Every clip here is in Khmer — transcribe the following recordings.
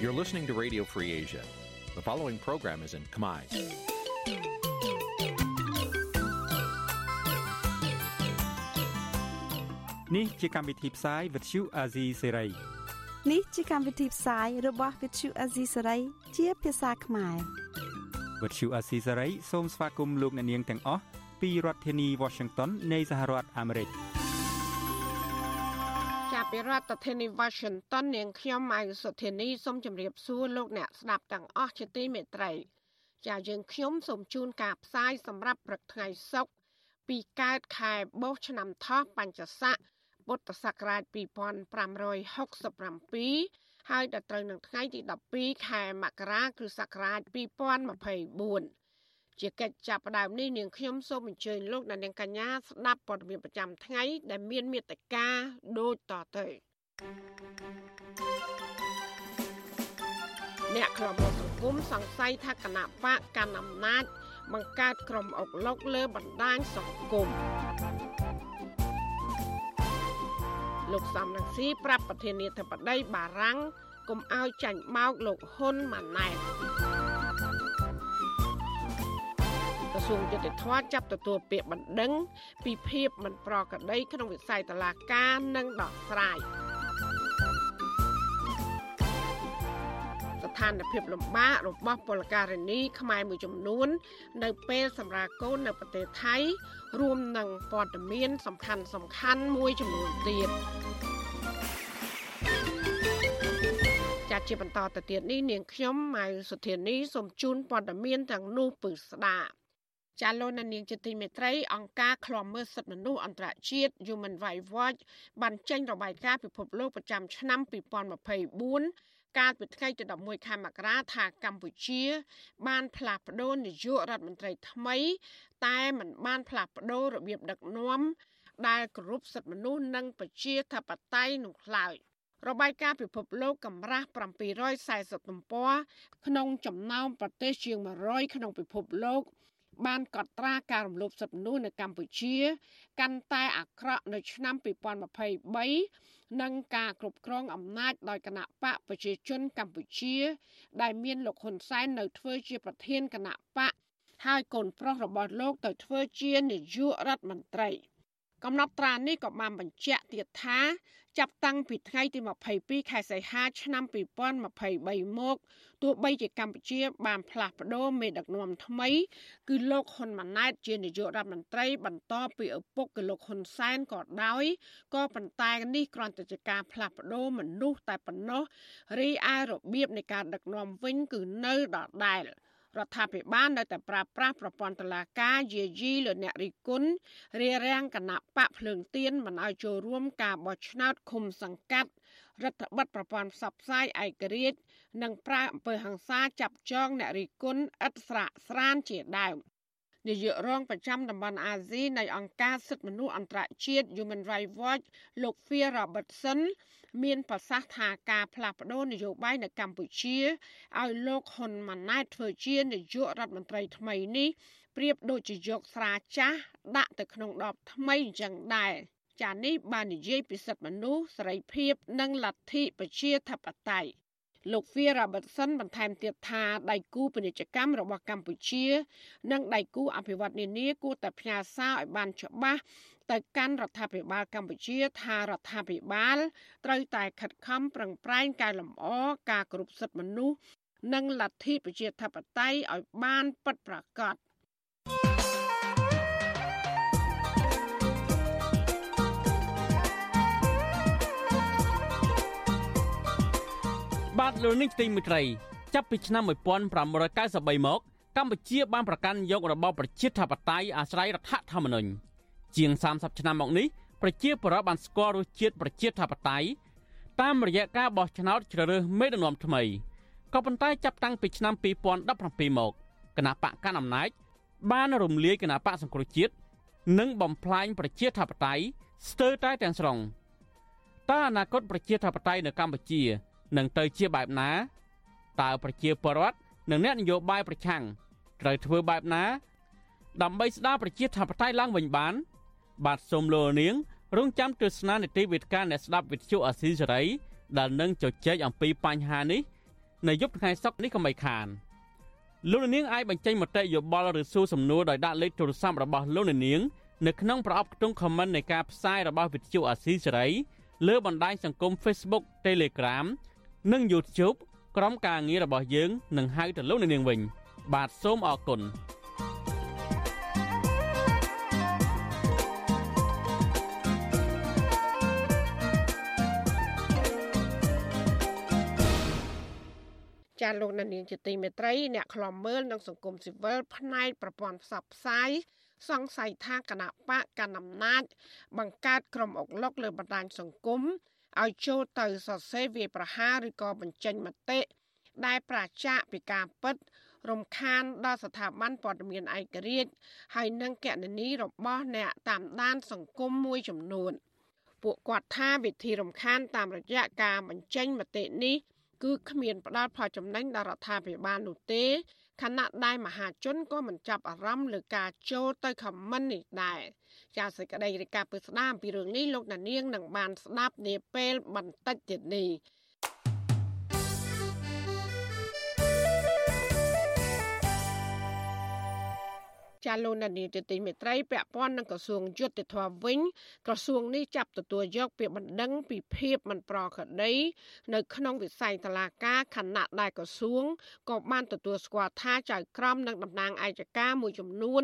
You're listening to Radio Free Asia. The following program is in Khmer. Nǐ ជាកម្មវិធីផ្សាយ Vuthu Azizi Serai នេះជាកម្មវិធីផ្សាយរបស់ Vuthu Azizi Serai ជាភាសាខ្មែរ Vuthu Azizi Serai សូមស្វាគមន៍លោកអ្នកនាងទាំងអស់ពីរដ្ឋធានី Washington នៃសហរដ្ឋអាមេរិកចាប់ ពីរដ្ឋធានី Washington នាងខ្ញុំម៉ៃសុធានីសូមជម្រាបសួរលោកអ្នកស្ដាប់ទាំងអស់ជាទីមេត្រីចាយើងខ្ញុំសូមជូនការផ្សាយសម្រាប់ព្រឹកថ្ងៃសុក្រពីកើតខែបោះឆ្នាំថោះបัญចស័កពុទ្ធសករាជ2567ហើយដល់ត្រូវនឹងថ្ងៃទី12ខែមករាគ្រិស្តសករាជ2024 ជាកិច្ចចាប់ផ្ដើមនេះនាងខ្ញុំសូមអញ្ជើញលោកអ្នកនាងកញ្ញាស្ដាប់ព័ត៌មានប្រចាំថ្ងៃដែលមានមេត្តាដូចតទៅអ្នកខ្លំមកសង្គមសង្ស័យថាគណៈបកកណ្ដាលអំណាចបង្កើតក្រុមអុកឡុកលើបណ្ដាញសង្គមលោកសំរងស៊ីប្រាប់ប្រធានាធិបតីបារាំងកុំឲ្យចាញ់បោកលោកហ៊ុនម៉ាណែត សួងយុតិធធចាប់ទទួលពាក្យបណ្ដឹង ពីភាពមិនប្រក្រតីក្នុងវិស័យតឡាការនិងដោះស្រាយស្ថានភាពលំបាករបស់ពលករនីខ្មែរមួយចំនួន នៅពេលសម្រាប់កូននៅប្រទេសថៃ រួមនឹងព័ត៌មាន សំខាន់សំខាន់មួយចំនួនទៀតចាត់ជាបន្តទៅទៀតនេះនាងខ្ញុំម៉ៅសុធានីសូមជូនព័ត៌មានទាំងនោះពឺស្ដាប់ ចាលោកនាងជាទីមេត្រីអង្គការឃ្លាំមើលសិទ្ធិមនុស្សអន្តរជាតិ Human Rights Watch បានចេញរបាយការណ៍ពិភពលោកប្រចាំឆ្នាំ2024កាលពីថ្ងៃទី11ខែមករាថាកម្ពុជា បានផ្លាស់ប្តូរនាយករដ្ឋមន្ត្រីថ្មី តែមិនបានផ្លាស់ប្តូររបៀបដឹកនាំដែលគោរពសិទ្ធិមនុស្សនិងប្រជាធិបតេយ្យនោះឡើយរបាយការណ៍ពិភពលោកកម្រាស់740ទំព័រក្នុងចំណោមប្រទេសជាង100ក្នុងពិភពលោក បានកត់ត្រាការរំលោភសិទ្ធិមនុស្សនៅកម្ពុជា កាន់តែអាក្រក់នៅឆ្នាំ2023និងការគ្រប់គ្រងអំណាចដោយគណៈបកប្រជាជនកម្ពុជា ដែលមានលោកហ៊ុនសែននៅធ្វើជាប្រធានគណៈបកហើយកូនប្រុសរបស់លោកទៅធ្វើជានាយករដ្ឋមន្ត្រីកំណត់ត្រានេះក៏បានបញ្ជាក់ទៀតថា ចាប់តាំងពីថ្ងៃទី22ខែសីហាឆ្នាំ2023មកទោះបីជាកម្ពុជាបានផ្លាស់ប្ដូរមេដឹកនាំថ្មី គឺលោកហ៊ុនម៉ាណែតជានាយករដ្ឋមន្ត្រីបន្តពីឪពុកគឺលោកហ៊ុនសែនក៏ដោយក៏ប៉ុន្តែនេះគ្រាន់តែជាការផ្លាស់ប្ដូរមនុស្សតែប៉ុណ្ណោះរីឯរបៀបនៃការដឹកនាំវិញគឺនៅដដែល។ រដ្ឋាភិបាលនៅតែប្រើប្រាស់ប្រព័ន្ធតុលាការយាយីលើអ្នករិះគន់រារាំងគណៈបកភ្លើងទៀនមិនឲ្យចូលរួមការបោះឆ្នោតឃុំសង្កាត់រដ្ឋបិទប្រព័ន្ធផ្សព្វផ្សាយឯករាជ្យនិងប្រើអំពើហិង្សាចាប់ចងអ្នករិះគន់ឥតស្រាកស្រានជាដើមនាយករងប្រចាំតំបន់អាស៊ីនៃអង្គការសិទ្ធិមនុស្សអន្តរជាតិ Human Rights Watch លោក Phil Robertson មានប្រសាសន៍ថាការផ្លាស់ប្តូរនយោបាយនៅកម្ពុជាឲ្យលោកហ៊ុនម៉ាណែតធ្វើជានាយករដ្ឋមន្ត្រីថ្មីនេះប្រៀបដូចជាយកស្រាចាស់ដាក់ទៅក្នុងដបថ្មីអញ្ចឹងដែរចានេះបាននិយាយពីសិទ្ធិមនុស្សសេរីភាព និងលទ្ធិប្រជាធិបតេយ្យលោក Phil Robertson បន្ថែមទៀតថាដៃគូពាណិជ្ជកម្មរបស់កម្ពុជា និងដៃគូអភិវឌ្ឍន៍នានាគួរតែផ្ញើសារឲ្យបានច្បាស់ ទៅកាន់រដ្ឋាភិបាលកម្ពុជាថារដ្ឋាភិបាលត្រូវតែខិតខំប្រឹងប្រែងកែលម្អការគ្រប់សិទ្ធិមនុស្សនិងលទ្ធិប្រជាធិបតេយ្យឲ្យបានពិតប្រាកដបាទលោកនេះទីមិត្តរីចាប់ពីឆ្នាំ1593មកកម្ពុជាបានប្រកាន់យករបបប្រជាធិបតេយ្យអាស្រ័យរដ្ឋធម្មនុញ្ញ ជាង30ឆ្នាំមកនេះប្រជាពលរដ្ឋបានស្គាល់រសជាតិប្រជាធិបតេយ្យតាមរយៈការបោះឆ្នោតជ្រើសរើសមេដឹកនាំថ្មីក៏ប៉ុន្តែចាប់តាំងពីឆ្នាំ2017មកគណៈបកកណ្ដាលអំណាចបានរំលាយគណៈបកសង្គ្រោះជាតិនិងបំផ្លាញប្រជាធិបតេយ្យស្ទើរតែទាំងស្រុងតើអនាគតប្រជាធិបតេយ្យនៅកម្ពុជានឹងទៅជាបែបណាតើប្រជាពលរដ្ឋនិងអ្នកនយោបាយប្រឆាំងត្រូវធ្វើបែបណា ដើម្បីស្ដារប្រជាធិបតេយ្យឡើងវិញបាន បាទសូមលោកនាងរងចាំទស្សនានីតិវិទ្យាអ្នកស្ដាប់វិទ្យុអាស៊ីសេរីដែលនឹងជជែកអំពីបញ្ហានេះនៅយប់ថ្ងៃសុក្រនេះក៏មិនខានលោកនាងអាចបញ្ចេញមតិយោបល់ឬសួរសំណួរដោយដាក់លេខទូរស័ព្ទរបស់លោកនាងនៅក្នុងប្រអប់ខ្ទង់ comment នៃការផ្សាយរបស់វិទ្យុអាស៊ីសេរីលើបណ្ដាញសង្គម Facebook Telegram និង YouTube ក្រុមការងាររបស់យើងនឹងហៅទៅលោកនាងវិញ បាទសូមអរគុណ ចាលោកនាងជាទីមេត្រីអ្នកខ្លំមើលនិងសង្គមស៊ីវិលផ្នែកប្រព័ន្ធផ្សព្វផ្សាយសង្ស័យថាគណៈបកកណ្ដាលអំណាចបង្កើតក្រុមអុកឡុកលើបណ្ដាញសង្គមឲ្យចូលទៅសរសេរវាប្រហារឬក៏បញ្ចេញមតិដែលប្រជាពីការពិត រំខានដល់ស្ថាប័នព័ត៌មានឯករាជ្យហើយនិងកណនីរបស់អ្នកតាមដានសង្គមមួយចំនួន ពួកគាត់ថាវិធីរំខានតាមរយៈការបញ្ចេញមតិនេះ គឺគ្មានផ្ដល់ផលចំណេញដល់រដ្ឋាភិបាលនោះទេខណៈដែលមហាជនក៏មិនចាប់អារម្មណ៍លើការចូលទៅខមមិននេះដែរចាសសេចក្តីរាយការណ៍ពីស្ដាមពីរឿងនេះលោកណានៀងនឹងបានស្ដាប់នាពេលបន្តិចទៀតនេះ ចាលោកនានីទិមេត្រីពាក់ព័ន្ធនឹងក្រសួងយុទ្ធភ័ពវិញក្រសួងនេះចាប់ទទួលយកពាក្យបណ្ដឹងពីភាពមិនប្រក្រតីនៅក្នុងវិស័យតឡាការខណៈដែលក្រសួងក៏បានទទួលស្គាល់ថាចៅក្រមនិងតំណាងអាយកាមួយចំនួន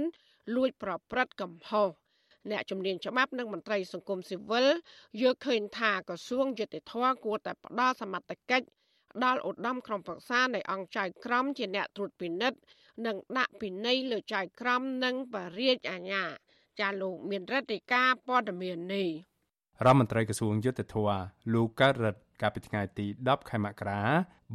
លួចប្រព្រឹត្តកំហុសអ្នកជំនាញច្បាប់និងមន្ត្រីសង្គមស៊ីវិលយល់ឃើញថាក្រសួងយុតិធធគួរតែផ្ដល់សមត្ថកិច្ចដល់ឧត្តមក្រុមប្រឹក្សានៃអង្គចៅក្រមជាអ្នកត្រួតពិនិត្យ និងដាក់ពិន័យលើចៅក្រមនិងបរិយាអាញាចាលោកមានរដ្ឋាភិការព័ត៌មាននេះរដ្ឋមន្ត្រីក្រសួងយុទ្ធភ័ពលោកកើតរិទ្ធកាលពីថ្ងៃទី10ខែមករា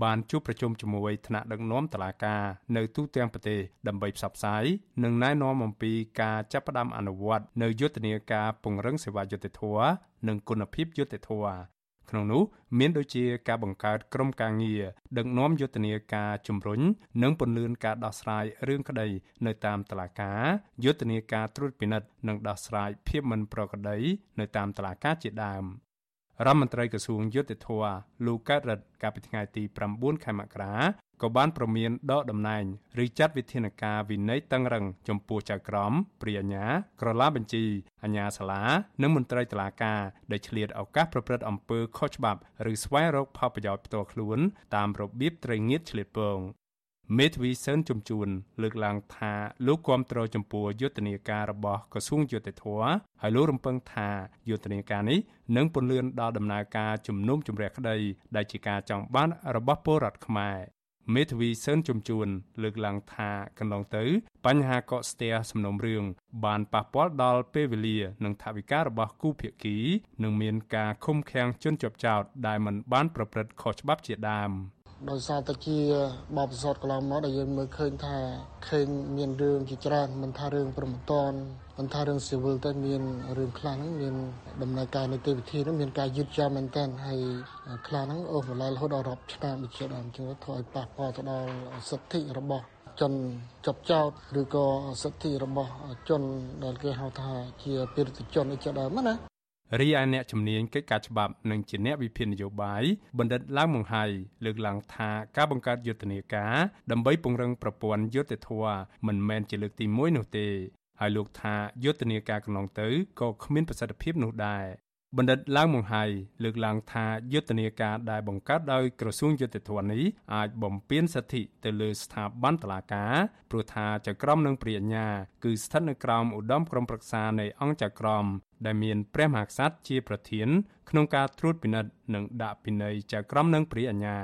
បានជួបប្រជុំជាមួយថ្នាក់ដឹកនាំតឡាការនៅទូទាំងប្រទេសដើម្បីផ្សព្វផ្សាយនិងណែនាំអំពីការចាប់ផ្ដើមអនុវត្តនៅយុទ្ធនាការពង្រឹងសេវាយុទ្ធភ័ពនិងគុណភាពយុទ្ធភ័ព ក្នុងនោះមានដូចជាការបង្កើតក្រុមការងារដឹកនាំយុទ្ធនាការជំរុញនិងពន្លឿនការដោះស្រាយរឿងក្តីនៅតាមតុលាការយុទ្ធនាការត្រួតពិនិត្យនិងដោះស្រាយភាពមិនប្រក្រតីនៅតាមតុលាការជាដើមរដ្ឋមន្ត្រីក្រសួងយុទ្ធភ័ពលោកកើតរិទ្ធកាលពីថ្ងៃទី9ខែមករា ក៏បានប្រមានដកតំណែងឬចាត់វិធានការវិន័យតឹងរឹងចំពោះចៅក្រមព្រាអាញាក្រឡាបញ្ជីអាញាសាលានិងមន្ត្រីតុលាការដែលឆ្លៀតឱកាសប្រព្រឹត្តអំពើខុសច្បាប់ឬស្វែងរកផលប្រយោជន៍ផ្ទាល់ខ្លួនតាមរបៀបត្រីងៀតឆ្លៀតពងមេធាវីសឿនជំជួនលើកឡើងថាលោកគាំទ្រចំពោះយុទ្ធនាការរបស់ក្រសួងយុតិធធហើយលោករំពឹងថាយុទ្ធនាការនេះនឹងពន្លឿនដល់ដំណើរការជំនុំជម្រះក្តីដែលជាការចង់បានរបស់ពលរដ្ឋខ្មែរ មេធាវីសឿនជំជួន លើកឡើងថាកន្លងទៅ បញ្ហាកកស្ទះសំណុំរឿងបានប៉ះពាល់ដល់ពេលវេលា និងថវិការបស់គូភាគី និងមានការឃុំឃាំងជនជាប់ចោតដែលមិនបានប្រព្រឹត្តខុសច្បាប់ជាដើម។ ដោយសារតែជាបបពិសោធន៍កន្លងមកដែលយើងមើលឃើញថាឃើញមានរឿងជាច្រើនមិនថារឿងប្រមតនមិនថារឿងស៊ីវិលទៅមានរឿងខ្លះហ្នឹងមានដំណើរការនីតិវិធីហ្នឹងមានការយឺតយ៉ាវមែនទែនហើយខ្លះហ្នឹងអូសម្លាយរហូតដល់រាប់ឆ្នាំដូចជាដើមជាងធ្វើឲ្យប៉ះពាល់ទៅដល់សិទ្ធិរបស់ជនជាប់ចោតឬក៏សិទ្ធិរបស់ជនដែលគេហៅថាជាពិរិតជនអីជាដើមណា រីឯអ្នកជំនាញកិច្ចការច្បាប់និងជាអ្នកវិភាគនយោបាយបណ្ឌិតឡើងមង្ហៃលើកឡើងថាការបង្កើតយុទ្ធនាការដើម្បីពង្រឹងប្រព័ន្ធយុត្តិធម៌មិនមែនជាលើកទី1នោះទេហើយលោកថាយុទ្ធនាការកន្លងទៅក៏គ្មានប្រសិទ្ធភាពនោះដែរបណ្ឌិតឡើងមង្ហៃលើកឡើងថាយុទ្ធនាការដែលបង្កើតដោយក្រសួងយុទ្ធភ័ពនេះអាចបំពានសិទ្ធិទៅលើស្ថាប័នតុលាការព្រោះថាចៅក្រមនិងព្រាជ្ញាគឺស្ថិតនៅក្រោមឧត្តមក្រុមប្រឹក្សានៃអង្គចៅក្រម ដែលមានព្រះមហាក្សត្រជាប្រធានក្នុងការត្រួតពិនិត្យនិងដាក់ពិន័យចៅក្រមនិងព្រាជ្ញា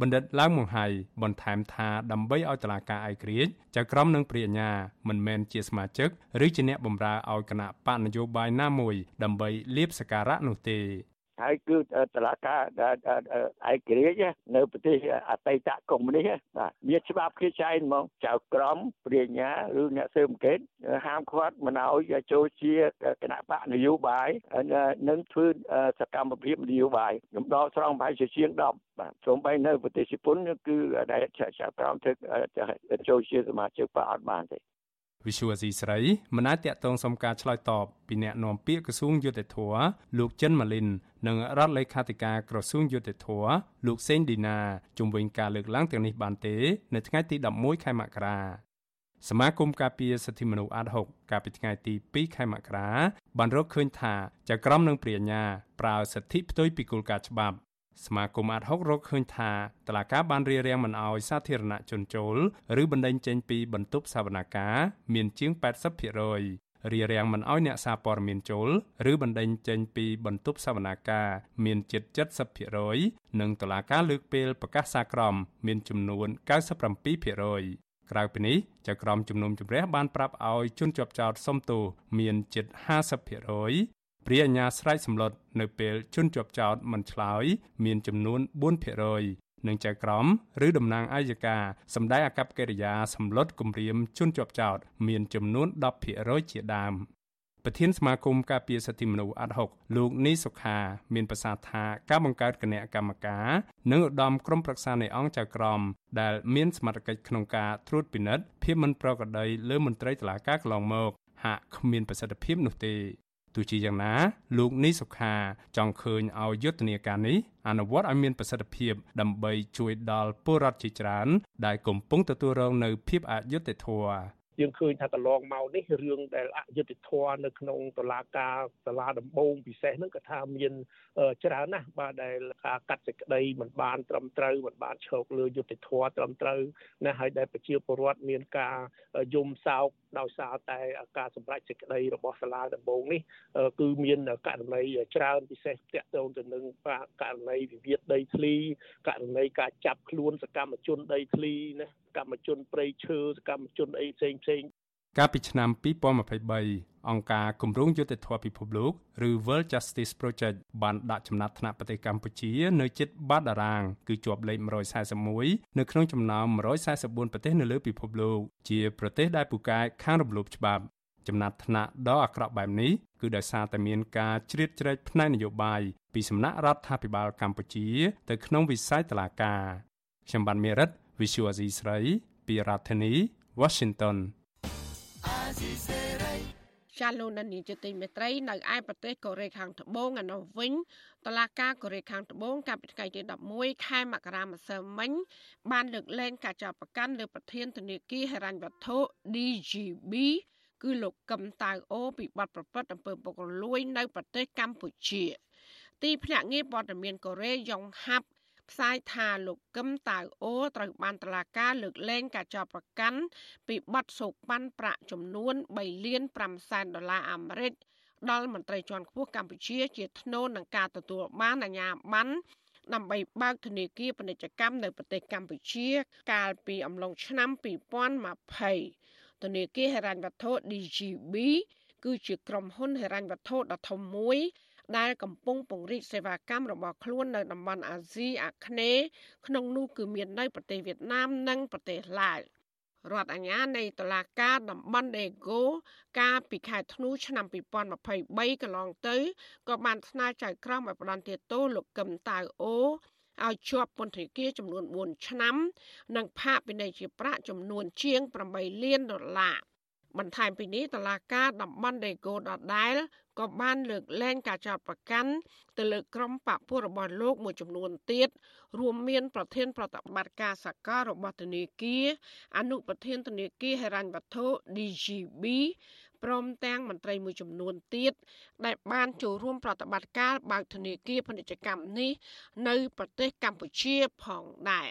បណ្ឌិតឡើងមង្ហៃបន្ថែមថាដើម្បីឲ្យតឡាការឯករាជ្យចៅក្រមនិងព្រាជ្ញាមិនមែនជាសមាជិកឬជាអ្នកបម្រើឲ្យគណៈបកនយោបាយណាមួយដើម្បីលៀបសការៈនោះទេ ហើយគឺតឡាការឯករាជ្យនៅប្រទេសអតីតកុម្មុយនីសបាទមានច្បាប់គេចែងហ្មងចៅក្រមព្រាញ្ញាឬអ្នកស៊ើបអង្កេតហាមឃាត់មិនឲ្យចូលជាគណៈបកនយោបាយនិងធ្វើសកម្មភាពនយោបាយខ្ញុំដកស្រង់ប្រហែលជាជាង10បាទសូម្បីនៅប្រទេសជប៉ុនគឺដែលចៅក្រមធ្វើចូលជាសមាជិកបកអត់បានទេ វិសុវស៊ីស្រីមិនអាចតាក់ទងសុំការឆ្លើយតបពីអ្នកនាំពាក្យក្រសួងយុតិធធលោកចិនម៉ាលីននិងរដ្ឋលេខាធិការក្រសួងយុតិធធលោកសេងឌីណាជំវិញការលើកឡើងទាំងនេះបានទេនៅថ្ងៃទី11ខែមករាសមាគមការពារសិទ្ធិមនុស្សអាត6កាលពីថ្ងៃទី2ខែមករាបានរកឃើញថាចក្រមនិងព្រាញ្ញាប្រើសិទ្ធិផ្ទុយពីគោលការណ៍ច្បាប់ សមាគមអាត6រកឃើញថាតឡាកាបានរៀបរៀងមិនអោយសាធារណជនចូលឬបណ្ដេញចេញពីបន្ទប់សវនាការមានជាង80%រារាំងមិនអោយអ្នកសារព័ត៌មានចូលឬបណ្ដេញចេញពីបន្ទប់សវនាការមានជិត70%និងតឡាការលើកពេលប្រកាសសាក្រមមានចំនួន97%ក្រៅពីនេះចៅក្រមជំនុំជម្រះបានប្រាប់ឲ្យជនជាប់ចោតសុំទោសមានជិត50% ព្រាអញ្ញាស្រែកសម្លុតនៅពេលជនជាប់ចោតមិនឆ្លើយមានចំនួន4%និងចៅក្រមឬតំណាងអាយកាសម្ដែងអាកប្បកិរិយាសម្លុតគម្រាមជនជាប់ចោតមានចំនួន10%ជាដើមប្រធានសមាគមការពារសិទ្ធិមនុស្សអាត់ហុកលោកនីសុខា មានប្រសាសន៍ថាការបង្កើតគណៈកម្មការនិងឧត្តមក្រុមប្រឹក្សានៃអង្គចៅក្រមដែលមានសមត្ថកិច្ចក្នុងការត្រួតពិនិត្យភាពមិនប្រក្រតីលើមន្ត្រីតុលាការកន្លងមកហាក់គ្មានប្រសិទ្ធភាពនោះទេ ទោះជាយ៉ាងណាលោកនីសុខាចង់ឃើញឲ្យយុទ្ធនាការនេះអនុវត្តឲ្យមានប្រសិទ្ធភាពដើម្បីជួយដល់ពលរដ្ឋជាច្រើន ដែលកំពុងទទួលរងនៅភាពអយុត្តិធម៌យើងឃើញថាកន្លងមកនេះរឿងដែលអយុត្តិធម៌នៅក្នុងតុលាការសាលាដំបងពិសេសហ្នឹងក៏ថាមានច្រើនណាស់បាទដែលការកាត់សេចក្តីមិនបានត្រឹមត្រូវមិនបានឈោកលើយុត្តិធម៌ត្រឹមត្រូវណាហើយដែលប្រជាពលរដ្ឋមានការយំសោក ដោយសារតែការសម្រេចសេចក្តីរបស់សាលាដំបងនេះគឺមានករណីច្រើនពិសេសតាក់ទងទៅនឹងករណីវិវាទដីធ្លីករណីការចាប់ខ្លួនសកម្មជនដីធ្លីណាកម្មជនព្រៃឈើសកម្មជនអីផ្សេងផ្សេង កាលពីឆ្នាំ2023អង្គការគម្រោងយុត្តិធម៌ពិភពលោកឬ World Justice Project បានដាក់ចំណាត់ថ្នាក់ប្រទេសកម្ពុជា នៅជិតបាតតារាង គឺជាប់លេខ141នៅក្នុងចំណោម144ប្រទេសនៅលើពិភពលោកជាប្រទេសដែលពូកែខាងរំលោភច្បាប់ចំណាត់ថ្នាក់ដ៏អាក្រក់បែបនេះគឺដោយសារតែមានការជ្រៀតជ្រែកផ្នែកនយោបាយពីសំណាក់រដ្ឋាភិបាលកម្ពុជា ទៅក្នុងវិស័យតុលាការខ្ញុំបានមេរិត Visual Asia ស្រី ពីរដ្ឋធានី Washington ចាលោកនានីជាទីមេត្រីនៅឯប្រទេសកូរ៉េខាងត្បូងឯនោះវិញតឡាការកូរ៉េខាងត្បូងកាលពីថ្ងៃទី11ខែមករាម្សិលមិញ បានលើកលែងការចាប់ប្រកាន់លើប្រធានធនាគារហិរញ្ញវត្ថុ DGB គឺលោកកឹមតៅអូពីបទប្រព្រឹត្តអំពើពុករលួយ នៅប្រទេសកម្ពុជា ទីភ្នាក់ងារព័ត៌មានកូរ៉េយ៉ុងហាប់ ផ្សាយថាលោកកឹមតៅអូត្រូវបានតឡាការលើកលែងការចោទប្រកាន់ពីបទសូកប៉ាន់ប្រាក់ចំនួន3លាន5សែនដុល្លារអាមេរិកដល់មន្ត្រីជាន់ខ្ពស់កម្ពុជាជាថ្នូរនឹងការទទួលបានអាជ្ញាប័ណ្ណដើម្បីបើកធនាគារពាណិជ្ជកម្មនៅប្រទេសកម្ពុជា កាលពីអំឡុងឆ្នាំ2020ធនាគារហិរញ្ញវត្ថុ DGB គឺជាក្រុមហ៊ុនហិរញ្ញវត្ថុដ៏ធំមួយ ដែលកំពុងពង្រីកសេវាកម្មរបស់ខ្លួននៅតំបន់អាស៊ីអាគ្នេយ៍ក្នុងនោះគឺមាននៅប្រទេសវៀតណាមនិងប្រទេសឡាវរដ្ឋអាជ្ញានៃតុលាការតំបន់ដេហ្គោកាលពីខែធ្នូឆ្នាំ2023កន្លងទៅក៏បានស្នើចៅក្រមឲ្យផ្តន្ទាទោសលោកកឹមតៅអូឲ្យជាប់ពន្ធនាគារចំនួន4ឆ្នាំ និងផាកពិន័យជាប្រាក់ចំនួនជាង8លានដុល្លារបន្ថែមពីនេះតឡាការតំបន់ដេហ្គោដដែល ក៏បានលើកលែងការចោទប្រកាន់ទៅលើក្រុមបពុះរបស់លោកមួយចំនួនទៀតរួមមាន ប្រធាន ប្រតិបត្តិការសកលរបស់ធនាគារអនុប្រធានធនាគារហិរញ្ញវត្ថុ DGB ព្រមទាំងមន្ត្រីមួយចំនួនទៀតដែលបានចូលរួមប្រតិបត្តិការបើកធនាគារពាណិជ្ជកម្មនេះ នៅ ប្រទេសកម្ពុជាផងដែរ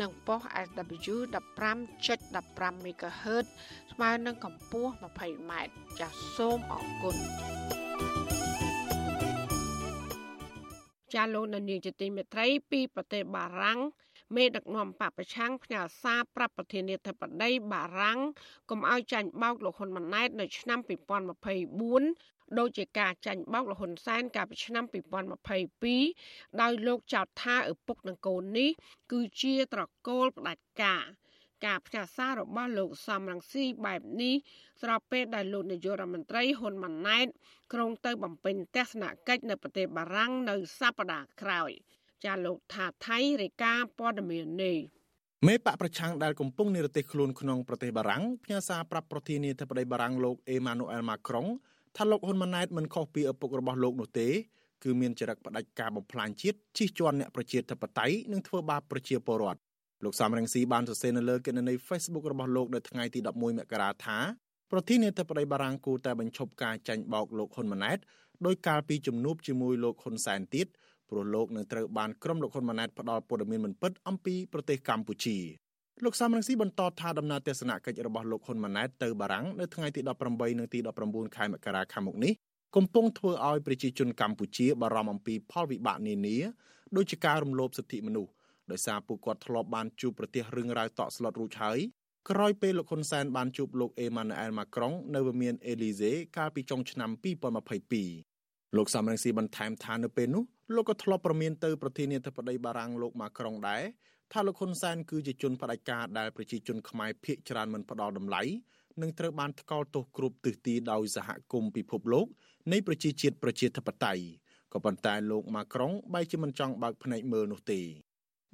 និងប៉ុស SW 15.15 MHz ស្មើនឹងកម្ពស់ 20m ចាសសូមអរគុណចាលោកនាយកជាទីមេត្រីពីប្រទេសបារាំងមេដឹកនាំបពប្រឆាំងផ្ញើសារប្រាប់ប្រធានាធិបតីបារាំងកុំឲ្យចាញ់បោកលោកហ៊ុនម៉ាណែតនៅឆ្នាំ2024 ដូចជាការចាញ់បោកលហ៊ុនសែនកាលពីឆ្នាំ2022ដោយលោកចោទថាឪពុកនឹងកូននេះ គឺជាត្រកូលផ្ដាច់ការការផ្ញើសាររបស់លោកសំរងស៊ីបែបនេះស្របពេលដែលលោកនាយករដ្ឋមន្ត្រីហ៊ុនម៉ាណែតក្រុងទៅបំពេញទស្សនកិច្ចនៅប្រទេសបារាំងនៅសប្តាហ៍ក្រោយ។ចាលោកថាថៃរាយការណ៍ព័ត៌មាននេះមេបកប្រឆាំងដែលកំពុងនិរទេសខ្លួនក្នុងប្រទេសបារាំងផ្ញើសារប្រាប់ប្រធានាធិបតីបារាំងលោកអេម៉ានូអែលម៉ាក្រុង ថាលោកហ៊ុនម៉ាណែតមិនខុសពីឪពុករបស់លោកនោះទេគឺមានចរិតផ្ដាច់ការបំផ្លាញជាតិជិះជាន់អ្នកប្រជាធិបតេយ្យនិងធ្វើបាបប្រជាពលរដ្ឋលោកសំរងស៊ីបានសរសេរនៅលើគណនី Facebook របស់លោកនៅថ្ងៃទី11មករាថាប្រធានាធិបតីបារាំងគូតែបញ្ឈប់ការចាញ់បោកលោកហ៊ុនម៉ាណែតដោយកាលពីជំនួបជាមួយលោកហ៊ុនសែនទៀតព្រោះលោកនឹងត្រូវបានក្រុមលោកហ៊ុនម៉ាណែតផ្ដល់ព័ត៌មានមិនពិតអំពីប្រទេសកម្ពុជា លោកសំរងស៊ីបន្តថាដំណើរទស្សនកិច្ចរបស់លោកហ៊ុនម៉ាណែតទៅបារាំងនៅថ្ងៃទី18និងទី19ខែមករាខាងមុខនេះកំពុងធ្វើឲ្យប្រជាជនកម្ពុជាបារម្ភអំពីផលវិបាកនានាដូចជាការរំលោភសិទ្ធិមនុស្សដោយសារពួកគាត់ធ្លាប់បានជួបប្រទេសរឿងរ៉ាវតក់ស្លុតរួចហើយក្រោយពេលលោកហ៊ុនសែនបានជួបលោកអេម៉ានូអែលម៉ាក្រុងនៅវិមានអេលីសេកាលពីចុងឆ្នាំ2022លោកសំរងស៊ីបន្ថែមថានៅពេលនោះលោកក៏ធ្លាប់ប្រមានទៅប្រធានាធិបតីបារាំងលោកម៉ាក្រុងដែរ ថាលោកហ៊ុនសែនគឺជាជនផ្ដាច់ការដែលប្រជាជនខ្មែរភៀសច្រើនមិនផ្ដល់តម្លៃនិងត្រូវបានថ្កោលទោសគ្រប់ទិសទីដោយសហគមន៍ពិភពលោកនៃប្រជាជាតិប្រជាធិបតេយ្យក៏ប៉ុន្តែលោកម៉ាក្រុងបែរជាមិនចង់បើកភ្នែកមើលនោះទេ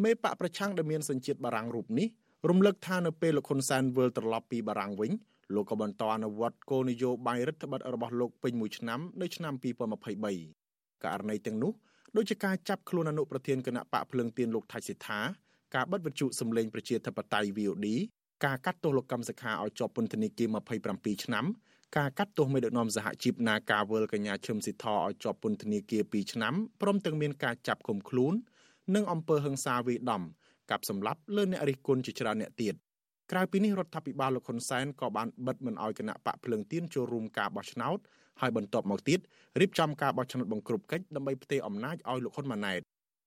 មេបកប្រឆាំងដែលមានសញ្ជាតិបារាំងរូបនេះរំលឹកថានៅពេលលោកហ៊ុនសែនវិលត្រឡប់ពីបារាំងវិញលោកក៏បន្តអនុវត្តគោលនយោបាយរដ្ឋបတ်របស់លោកពេញមួយឆ្នាំនៅឆ្នាំ2023ករណីទាំងនោះដូចជាការចាប់ខ្លួនអនុប្រធានគណៈបកភ្លឹងទៀនលោកថៃសិដ្ឋា ការបិទវិទ្យុសម្លេងប្រជាធិបតេយ្យ VOD ការកាត់ទោសលោកកម្មសខាឲ្យជាប់ពន្ធនាគារ27ឆ្នាំការកាត់ទោសមេដឹកនាំសហជីពនាការវលកញ្ញាឈឹមស៊ីធឲ្យជាប់ពន្ធនាគារ2ឆ្នាំព្រមទាំងមានការចាប់ឃុំខ្លួន និងអំពើហិង្សាវាយដំកាប់សម្លាប់លើអ្នករិះគន់ជាច្រើនអ្នកទៀតក្រៅពីនេះរដ្ឋាភិបាលលោកហ៊ុនសែនក៏បានបិទមិនអោយគណៈបកភ្លើងទៀនចូលរួមការបោះឆ្នោតហើយបន្ទាប់មកទៀតរៀបចំការបោះឆ្នោតបង្ក្រប់កិច្ចដើម្បីផ្ទេរអំណាចឲ្យលោកហ៊ុនម៉ាណែត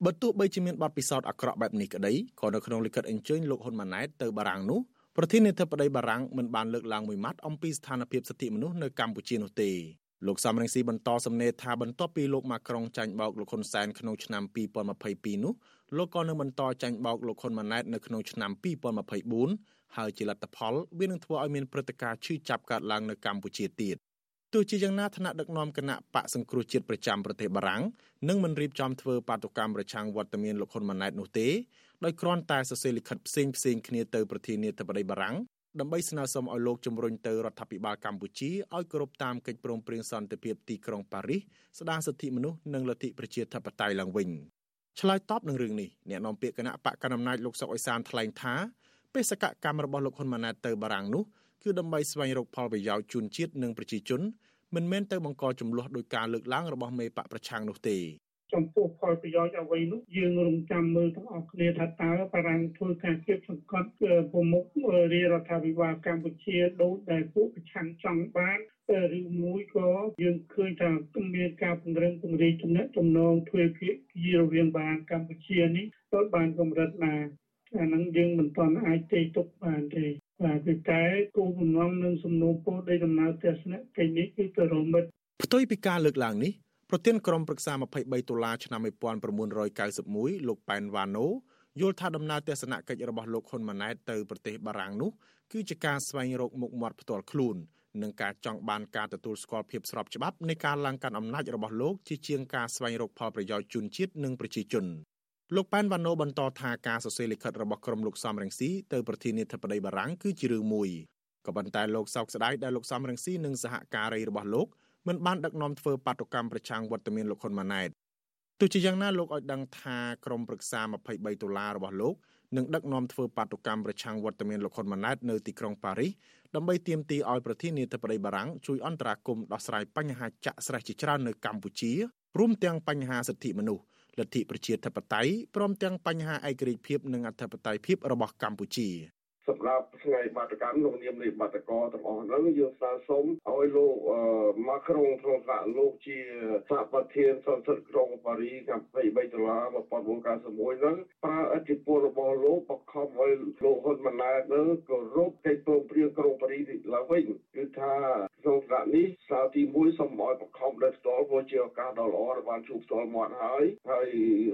បើទោះបីជាមានបទពិសោធន៍អាក្រក់បែបនេះក្តីក៏នៅក្នុងលិខិតអញ្ជើញលោកហ៊ុនម៉ាណែតទៅបារាំងនោះប្រធានាធិបតីបារាំងមិនបានលើកឡើងមួយម៉ាត់អំពីស្ថានភាពសិទ្ធិមនុស្សនៅកម្ពុជានោះទេលោកសំរងស៊ីបន្តសំណេរថាបន្ទាប់ពីលោកម៉ាក្រុងចាញ់បោកលោកហ៊ុនសែនក្នុងឆ្នាំ2022នោះលោកក៏នឹងបន្តចាញ់បោកលោកហ៊ុនម៉ាណែតនៅក្នុងឆ្នាំ2024ហើយជាលទ្ធផលវានឹងធ្វើឲ្យមានព្រឹត្តិការណ៍ឈឺចាប់កើតឡើងនៅកម្ពុជាទៀត ទោះជាយ៉ាងណាថ្នាក់ដឹកនាំគណៈបកសង្គ្រោះជាតិប្រចាំប្រទេសបារាំងនឹងមិនរៀបចំធ្វើបាតុកម្មប្រឆាំងវត្តមានលោកហ៊ុនម៉ាណែតនោះទេដោយគ្រាន់តែសរសេរលិខិតផ្សេងផ្សេងគ្នាទៅប្រធានាធិបតីបារាំងដើម្បីស្នើសុំឲ្យលោកជំរុញទៅរដ្ឋាភិបាលកម្ពុជាឲ្យគោរពតាមកិច្ចព្រមព្រៀងសន្តិភាពទីក្រុងប៉ារីសស្ដារសិទ្ធិមនុស្សនិងលទ្ធិប្រជាធិបតេយ្យឡើងវិញឆ្លើយតបនឹងរឿងនេះអ្នកនាំពាក្យគណៈបកកណ្ដាលអំណាចលោកសុកអេសានថ្លែងថាបេសកកម្មរបស់លោកហ៊ុនម៉ាណែតទៅបារាំងនោះ គឺដើម្បីស្វែងរកផលប្រយោជន៍ជូនជាតិនិងប្រជាជនមិនមែនទៅបង្កចំនួនដោយការលើកឡើងរបស់មេបកប្រឆាំងនោះទេចំពោះផលប្រយោជន៍អ្វីនោះយើងរំចាំមើលទាំងអស់គ្នាថាតើបារាំងធ្វើការគៀបសង្កត់ប្រមុខរាជរដ្ឋាភិបាលកម្ពុជាដូចដែលពួកប្រឆាំងចង់បានឬមួយក៏យើងឃើញថាមានការពង្រឹងពង្រីកទំនាក់ទំនងទ្វេភាគីរវាងបារាំងកម្ពុជានេះទៅបានកម្រិតណាអានឹងយើងមិនទាន់អាចទេទុកបានទេ បាទគឺតែគោលបំណងនិងសំណូមពរនៃដំណើរទស្សនកិច្ចនេះគឺទៅរមិតផ្ទុយពីការលើកឡើងនេះប្រធានក្រុមប្រឹក្សា23តុលាឆ្នាំ1991លោកប៉ែនវ៉ាណូយល់ថាដំណើរទស្សនកិច្ចរបស់លោកហ៊ុនម៉ាណែតទៅប្រទេសបារាំងនោះគឺជាការស្វែងរកមុខមាត់ផ្ទាល់ខ្លួននិងការចង់បានការទទួលស្គាល់ភាពស្របច្បាប់នៃការឡើងកាន់អំណាចរបស់លោកជាជាងការស្វែងរកផលប្រយោជន៍ជូនជាតិនិងប្រជាជន លោកប៉ែនវ៉ាណូបន្តថាការសរសេរលិខិតរបស់ក្រុមលោកសំរងស៊ីទៅប្រធានាធិបតីបារាំងគឺជារឿងមួយក៏ប៉ុន្តែលោកសោកស្ដាយដែលលោកសំរងស៊ីនិងសហការីរបស់លោកមិនបានដឹកនាំធ្វើបាតុកម្មប្រឆាំងវត្តមានលោកហ៊ុនម៉ាណែតទោះជាយ៉ាងណាលោកឲ្យដឹងថាក្រុមប្រឹក្សា23ដុល្លាររបស់លោកនិងដឹកនាំធ្វើបាតុកម្មប្រឆាំងវត្តមានលោកហ៊ុនម៉ាណែតនៅទីក្រុងប៉ារីសដើម្បីទាមទារឲ្យប្រធានាធិបតីបារាំងជួយអន្តរាគមន៍ដោះស្រាយបញ្ហាចាក់ស្រេះជាច្រើននៅកម្ពុជារួមទាំងបញ្ហាសិទ្ធិមនុស្ស លទ្ធិប្រជាធិបតេយ្យព្រមទាំងបញ្ហាឯករាជ្យភាពនិងអធិបតេយ្យភាពរបស់កម្ពុជា សម្រាប់ថ្ងៃបាតកម្មក្នុងនាមនៃបាតកោទាំងអស់ហ្នឹងយើងស្នើសុំឲ្យលោកម៉ាក្រុងក្នុងថ្នាក់លោកជាសហប្រធានសន្និសីទក្រុងប៉ារីកាំ23ដុល្លារ1991ហ្នឹងប្រើអធិបុលរបស់លោកបខំឲ្យលោកហ៊ុនម៉ាណែតនឹងគោរពកិច្ចព្រមព្រៀងក្រុងប៉ារីឡើងវិញគឺថាក្នុងថ្នាក់នេះសាទី1សូមឲ្យបខំដល់ផ្ទាល់ព្រោះជាឱកាសដ៏ល្អដែលបានជួបផ្ទាល់មាត់ហើយហើយ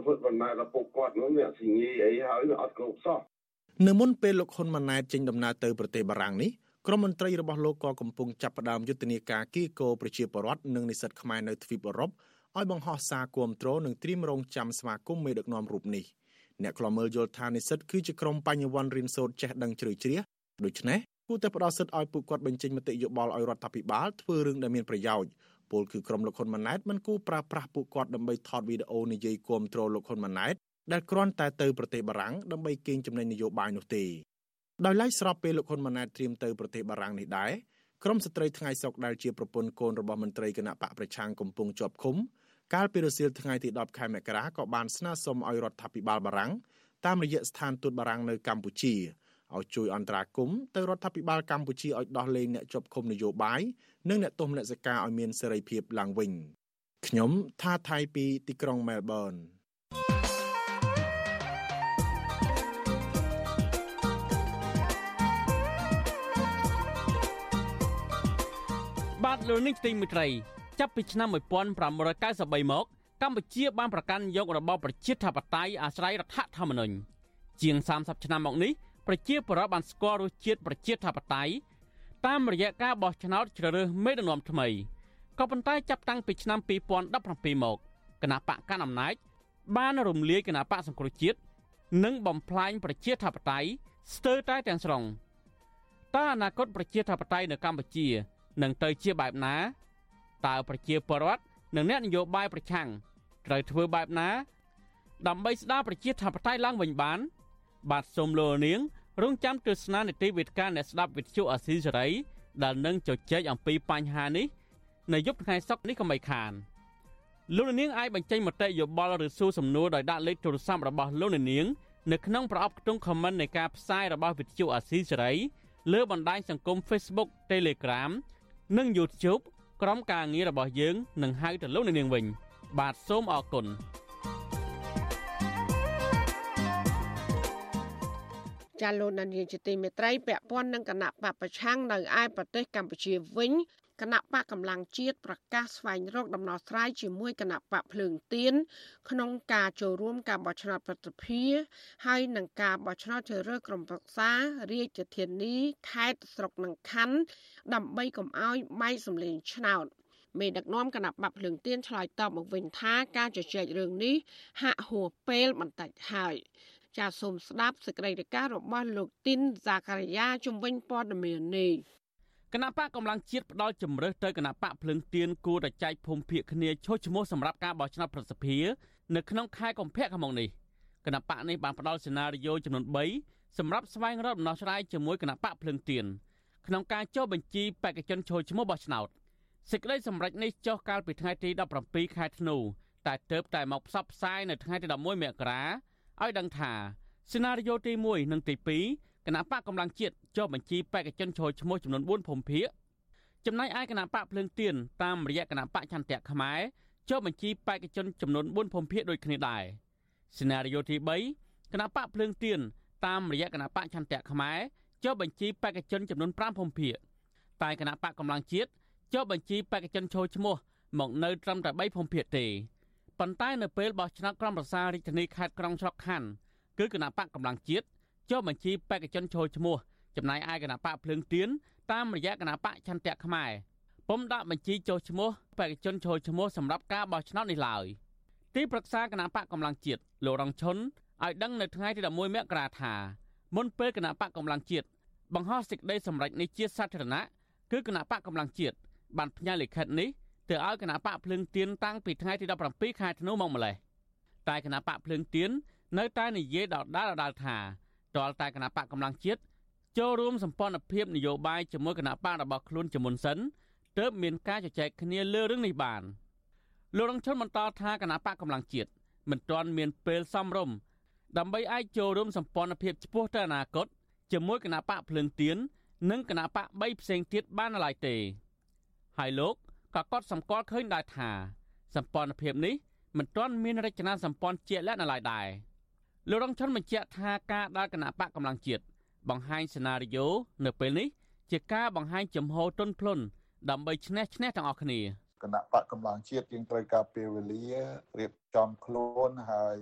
ហ៊ុនម៉ាណែតឪពុកគាត់នោះអ្នកសញ្ញាអីហើយអត់គ្រប់សោះ នៅមុនពេលលោកហ៊ុនម៉ាណែតចេញដំណើរទៅប្រទេសបារាំងនេះក្រុមមន្ត្រីរបស់លោកក៏កំពុងចាប់ផ្ដើមយុទ្ធនាការគីកោប្រជាពលរដ្ឋនិងនិស្សិតខ្មែរនៅទ្វីបអឺរ៉ុបឲ្យបង្ហោះសារគាំទ្រនិងត្រៀមរងចាំស្វាគមន៍មេដឹកនាំរូបនេះអ្នកខ្លមើលយល់ថានិស្សិតគឺជាក្រុមបញ្ញវន្តរៀនសូត្រចេះដឹងជ្រៅជ្រះដូច្នេះគួរតែផ្ដល់សិទ្ធិឲ្យពួកគាត់បញ្ចេញមតិយោបល់ឲ្យរដ្ឋាភិបាលធ្វើរឿងដែលមានប្រយោជន៍ពលគឺក្រុមលោកហ៊ុនម៉ាណែតមិនគួរប្រើប្រាស់ពួកគាត់ដើម្បីថតវីដេអូនិយាយគាំទ្រលោកហ៊ុនម៉ាណែត ដែលគ្រាន់តែទៅប្រទេសបារាំងដើម្បីកេងចំណេញនយោបាយនោះទេដោយឡែកស្របពេលលោកហ៊ុនម៉ាណែតត្រៀមទៅប្រទេសបារាំងនេះដែរក្រុមស្ត្រីថ្ងៃសុកដែលជាប្រពន្ធកូនរបស់មន្ត្រីគណៈបកប្រឆាំងកំពុងជាប់ឃុំកាលពីរសៀលថ្ងៃទី10ខែមករាក៏បានស្នើសុំឲ្យរដ្ឋាភិបាលបារាំងតាមរយៈស្ថានទូតបារាំងនៅកម្ពុជាឲ្យជួយអន្តរាគមន៍ទៅរដ្ឋាភិបាលកម្ពុជាឲ្យដោះលែងអ្នកជាប់ឃុំនយោបាយនិងអ្នកទោសមនសិការឲ្យមានសេរីភាពឡើងវិញខ្ញុំថាថៃពីទីក្រុងមែលប៊ន បាទលោកនេះទីមិត្តរីចាប់ពីឆ្នាំ1593មកកម្ពុជាបានប្រកាន់យករបបប្រជាធិបតេយ្យអាស្រ័យរដ្ឋធម្មនុញ្ញជាង30ឆ្នាំមកនេះប្រជាពលរដ្ឋបានស្គាល់រសជាតិប្រជាធិបតេយ្យតាមរយៈការបោះឆ្នោតជ្រើសរើសមេដឹកនាំថ្មីក៏ប៉ុន្តែចាប់តាំងពីឆ្នាំ2017មកគណៈបកកណ្ដាលអំណាចបានរំលាយគណៈបកសង្គ្រោះជាតិនិងបំផ្លាញប្រជាធិបតេយ្យស្ទើរតែទាំងស្រុងតើអនាគតប្រជាធិបតេយ្យនៅកម្ពុជា នឹងទៅជាបែបណាតើប្រជាពលរដ្ឋនិងអ្នកនយោបាយប្រឆាំងត្រូវធ្វើបែបណា ដើម្បីស្ដារប្រជាធិបតេយ្យឡើងវិញបាន បាទសូមលោកនាងរងចាំទស្សនានីតិវិទ្យាអ្នកស្ដាប់វិទ្យុអាស៊ីសេរីដែលនឹងជជែកអំពីបញ្ហានេះនៅយប់ថ្ងៃសុក្រនេះកុំបីខានលោកនាងអាចបញ្ចេញមតិយោបល់ឬសួរសំណួរដោយដាក់លេខទូរស័ព្ទរបស់លោកនាងនៅក្នុងប្រអប់ខ្ទង់ comment នៃការផ្សាយរបស់វិទ្យុអាស៊ីសេរីលើបណ្ដាញសង្គម Facebook Telegram និង YouTube ក្រុមការងាររបស់យើងនឹងហៅទៅលោកនាងវិញ បាទសូមអរគុណចាលោកនាងជាទីមេត្រីពាក់ព័ន្ធនឹងគណៈបពប្រឆាំងនៅឯប្រទេសកម្ពុជាវិញ គណៈបកកម្លាំងជាតិប្រកាសស្វែងរកដំណោះស្រាយជាមួយគណៈបកភ្លើងទៀនក្នុងការចូលរួមការបោះឆ្នោតប្រតិភិហើយនឹងការបោះឆ្នោតជ្រើសរើសក្រុមប្រឹក្សារាជធានីខេត្តស្រុកនិងខណ្ឌដើម្បីកុំឲ្យបែកសម្លេងឆ្នោតមេដឹកនាំគណៈបកភ្លើងទៀនឆ្លើយតបមកវិញថាការជជែករឿងនេះហាក់ហួសពេលបន្តិចហើយចាសសូមស្ដាប់សេចក្តីរាយការណ៍របស់លោកទីនហ្សាការីយ៉ាជំវិញព័ត៌មាននេះ គណៈបកកម្លាំងជាតិផ្ដាល់ជំរើសទៅគណៈបកភ្លឹងទៀនគួរតែចែកភូមិភាគគ្នាឈោះឈ្មោះសម្រាប់ការបោះឆ្នោតប្រសិទ្ធភាពនៅក្នុងខែកុម្ភៈខាងមុខនេះគណៈបកនេះបានផ្ដាល់សេណារីយ៉ូចំនួន3សម្រាប់ស្វែងរកដំណោះស្រាយជាមួយគណៈបកភ្លឹងទៀនក្នុងការចុះបញ្ជីបេក្ខជនឈោះឈ្មោះបោះឆ្នោតសេចក្តីសម្រេចនេះចុះកាលពីថ្ងៃទី17ខែធ្នូតែទៅតែមកផ្សព្វផ្សាយនៅថ្ងៃទី11មករាឲ្យដឹងថាសេណារីយ៉ូទី1និងទី2 គណៈបកកម្លាំងជាតិចុះបញ្ជីបេក្ខជនចូលឈ្មោះចំនួន4ភូមិភាគចំណែកឯគណៈបកភ្លើងទៀនតាមរយៈគណៈបកចន្ទៈខ្មែរចុះបញ្ជីបេក្ខជនចំនួន4ភូមិភាគដូចគ្នាដែរសេណារីយ៉ូទី3គណៈបកភ្លើងទៀនតាមរយៈគណៈបកចន្ទៈខ្មែរចុះបញ្ជីបេក្ខជនចំនួន5ភូមិភាគតែគណៈបកកម្លាំងជាតិចុះបញ្ជីបេក្ខជនចូលឈ្មោះមកនៅត្រឹមតែ3ភូមិភាគទេប៉ុន្តែនៅពេលបោះឆ្នោតក្រុមប្រឹក្សារាជធានីខេត្តក្រុងស្រុកខណ្ឌគឺគណៈបកកម្លាំងជាតិ ចុះបញ្ជីបេក្ខជនចូលឈ្មោះចំណាយឯគណៈបកភ្លើងទៀនតាមរយៈគណៈបកឆន្ទៈខ្មែរពុំដាក់បញ្ជីចូលឈ្មោះបេក្ខជនចូលឈ្មោះសម្រាប់ការបោះឆ្នោតនេះឡើយទីប្រឹក្សាគណៈបកកម្លាំងជាតិលោករងឈុនឲ្យដឹងនៅថ្ងៃទី11មករាថាមុនពេលគណៈបកកម្លាំងជាតិបង្ហោះសេចក្តីសម្រេចនេះជាសាធារណៈគឺគណៈបកកម្លាំងជាតិបានផ្ញើលិខិតនេះទៅឲ្យគណៈបកភ្លើងទៀនតាំងពីថ្ងៃទី17ខែធ្នូមកម្លេះតែគណៈបកភ្លើងទៀននៅតែនិយាយដដាលដដាលថា ទាល់តែគណៈបកកម្លាំងជាតិចូលរួមសម្ព័ន្ធភាពនយោបាយជាមួយគណៈបករបស់ខ្លួនជាមុនសិនទើបមានការជជែកគ្នាលើរឿងនេះបានលោករងជនបន្តថាគណៈបកកម្លាំងជាតិមិនទាន់មានពេលសមរម្យដើម្បីអាចចូលរួមសម្ព័ន្ធភាពឆ្ពោះទៅអនាគតជាមួយគណៈបកភ្លើងទៀននិងគណៈបក3ផ្សេងទៀតបានឡើយទេហើយលោកក៏កត់សម្គាល់ឃើញដែរថាសម្ព័ន្ធភាពនេះមិនទាន់មានរចនាសម្ព័ន្ធជាក់លាក់នៅឡើយដែរ លោករងឈុនបញ្ជាក់ថាការដើរគណៈបកកម្លាំងជាតិបង្ហាញសេណារីយ៉ូនៅពេលនេះ ជាការបង្ហាញចំហទុនភ្លុនដើម្បីឈ្នះឈ្នះទាំងអស់គ្នាគណៈបកកម្លាំងជាតិយើងត្រូវការពេលវេលារៀបចំខ្លួនហើយ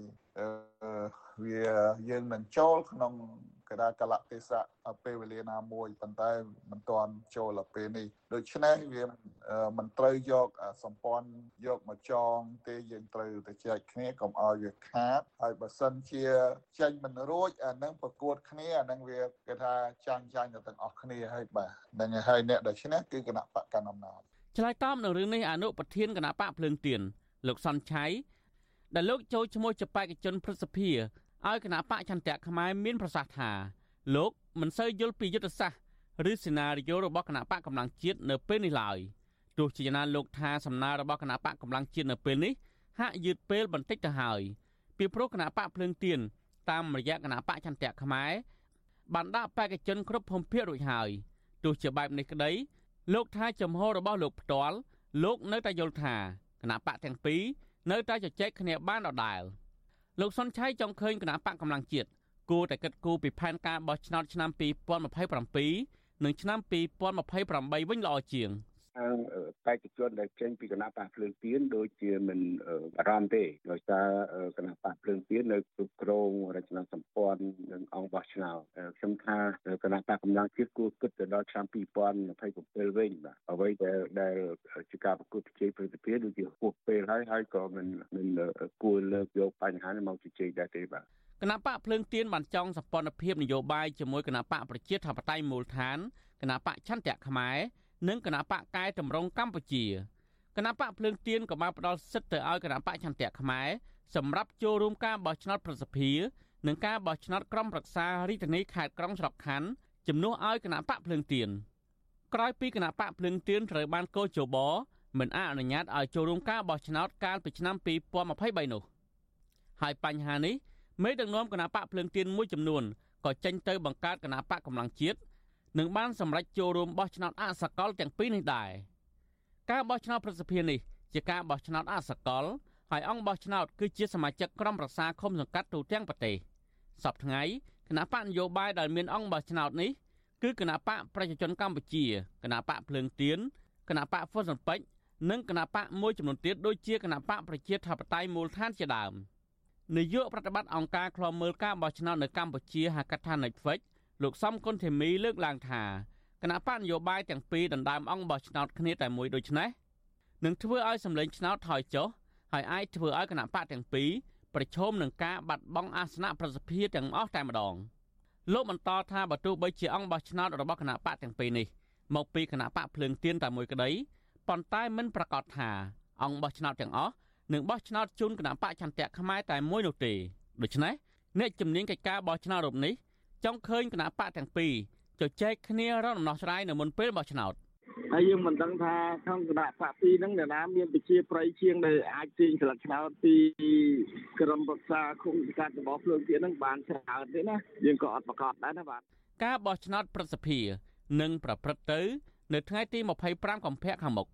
វាយើងនឹងចូលក្នុងកដាកលៈទេសៈពេលវេលាណាមួយប៉ុន្តែមិនទាន់ចូលដល់ពេលនេះដូច្នេះវាមិនត្រូវយកសម្ព័ន្ធយកមកចងទេយើងត្រូវទៅចែកគ្នាកុំឲ្យវាខាតហើយបើសិនជាចេញមិនរួចអានឹងប្រកួតគ្នាអានឹងវាគេថាចាញ់ចាញ់ទៅទាំងអស់គ្នាហើយបាទនឹងហើយអ្នកដែលឈ្នះគឺគណៈបកកណ្ដាលអំណាចឆ្លើយតបនឹងរឿងនេះអនុប្រធានគណៈបកភ្លើងទៀនលោកសនឆៃដែលលោកចូលឈ្មោះជាបេក្ខជនព្រឹទ្ធសភា ឲ្យគណៈបកចន្ទៈខ្មែរមានប្រសាសន៍ថាលោកមិនសូវយល់ពីយុទ្ធសាស្ត្រឬសេណារីយ៉ូរបស់គណៈបកកម្លាំងជាតិនៅពេលនេះឡើយទោះជាយ៉ាងណាលោកថាសំណើរបស់គណៈបកកម្លាំងជាតិនៅពេលនេះហាក់យឺតពេលបន្តិចទៅហើយពីព្រោះគណៈបកភ្លើងទៀនតាមរយៈគណៈបកចន្ទៈខ្មែរបានដាក់បេក្ខជនគ្រប់ភូមិភាគរួចហើយទោះជាបែបនេះក្តីលោកថាចំហរបស់លោកផ្ទាល់លោកនៅតែយល់ថាគណៈបកទាំងពីរនៅតែជជែកគ្នាបានដដែល លោកសុនឆៃចង់ឃើញគណៈបកកម្លាំងជាតិគួរតែគិតគូរពីផែនការបោះឆ្នោតឆ្នាំ2027និងឆ្នាំ2028វិញល្អជាង ខាងបេក្ខជនដែលចេញពីគណៈបកភ្លើងទៀនដូចជាមិនបារម្ភទេដោយសារគណៈបកភ្លើងទៀននៅគ្រប់គ្រងរចនាសម្ព័ន្ធនិងអង្គបោះឆ្នោតខ្ញុំថាគណៈបកកម្លាំងជាតិគួរគិតទៅដល់ឆ្នាំ2027វិញបាទអ្វីដែលដែលជាការប្រកួតប្រជែងព្រឹត្តិភាពដូចជាហួសពេលហើយហើយក៏មិនមិនគួរលើកយកបញ្ហានេះមកជជែកដែរទេបាទគណៈបកភ្លើងទៀនបានចង់សម្ព័ន្ធភាពនយោបាយជាមួយគណៈបកប្រជាធិបតេយ្យមូលដ្ឋានគណៈបកឆន្ទៈខ្មែរ និងគណៈបកកែតម្រង់កម្ពុជាគណៈបកភ្លើងទៀនក៏បានផ្ដល់សិទ្ធិទៅឲ្យគណៈបកឆន្ទៈខ្មែរសម្រាប់ចូលរួមការបោះឆ្នោតប្រសិទ្ធិនិងការបោះឆ្នោតក្រុមប្រឹក្សារាជធានីខេត្តក្រុងច្រកខណ្ឌជំនួសឲ្យគណៈបកភ្លើងទៀនក្រោយពីគណៈបកភ្លើងទៀនត្រូវបានកោជបមិនអនុញ្ញាតឲ្យចូលរួមការបោះឆ្នោតកាលពីឆ្នាំ2023នោះហើយបញ្ហានេះមេដឹកនាំគណៈបកភ្លើងទៀនមួយចំនួនក៏ចេញទៅបង្កើតគណៈបកកម្លាំងជាតិ នឹងបានសម្រេចចូលរួមបោះឆ្នោតអសកលទាំងពីរនេះដែរការបោះឆ្នោតប្រសិទ្ធភាពនេះជាការបោះឆ្នោតអសកលហើយអង្គបោះឆ្នោតគឺជាសមាជិកក្រុមប្រឹក្សាឃុំសង្កាត់ទូទាំងប្រទេសសប្តាហ៍ថ្ងៃគណៈបកនយោបាយដែលមានអង្គបោះឆ្នោតនេះគឺគណៈបកប្រជាជនកម្ពុជាគណៈបកភ្លើងទៀនគណៈបកហ្វុនស៊ុនពេជ្រនិងគណៈបកមួយចំនួនទៀតដូចជាគណៈបកប្រជាធិបតេយ្យមូលដ្ឋានជាដើមនាយកប្រតិបត្តិអង្គការឃ្លាំមើលការបោះឆ្នោតនៅកម្ពុជាហៅកាត់ថា Netflix លោកសំគុណធីមីលើកឡើងថាគណៈបកនយោបាយទាំងពីរដណ្ដើមអង្គបោះឆ្នោតគ្នាតែមួយដូចនេះនឹងធ្វើឲ្យសម្លេងឆ្នោតថយចុះហើយអាចធ្វើឲ្យគណៈបកទាំងពីរប្រឈមនឹងការបាត់បង់អាសនៈប្រសិទ្ធភាពទាំងអស់តែម្ដងលោកបន្តថាបើទោះបីជាអង្គបោះឆ្នោតរបស់គណៈបកទាំងពីរនេះមកពីគណៈបកភ្លើងទៀនតែមួយក្តីប៉ុន្តែមិនប្រកាសថាអង្គបោះឆ្នោតទាំងអស់នឹងបោះឆ្នោតជូនគណៈបកចន្ទៈខ្មែរតែមួយនោះទេដូច្នេះអ្នកជំនាញកិច្ចការបោះឆ្នោតរូបនេះ ចង់ឃើញគណៈបកទាំងពីរជជែកគ្នារកដំណោះស្រាយនៅមុនពេលបោះឆ្នោតហើយយើងមិនដឹងថាក្នុងគណៈបកពីរហ្នឹងនរណាមានប្រជាប្រិយជាងដែលអាចទាញស្លឹកឆ្នោតពីក្រុមប្រឹក្សាគុំសកាត់របស់ភ្លើងទៀតហ្នឹងបានច្រើនទេណាយើងក៏អត់ប្រកាសដែរណាបាទការបោះឆ្នោតប្រសិទ្ធភាពនឹងប្រព្រឹត្តទៅ នៅថ្ងៃទី25កុម្ភៈខាងមុខ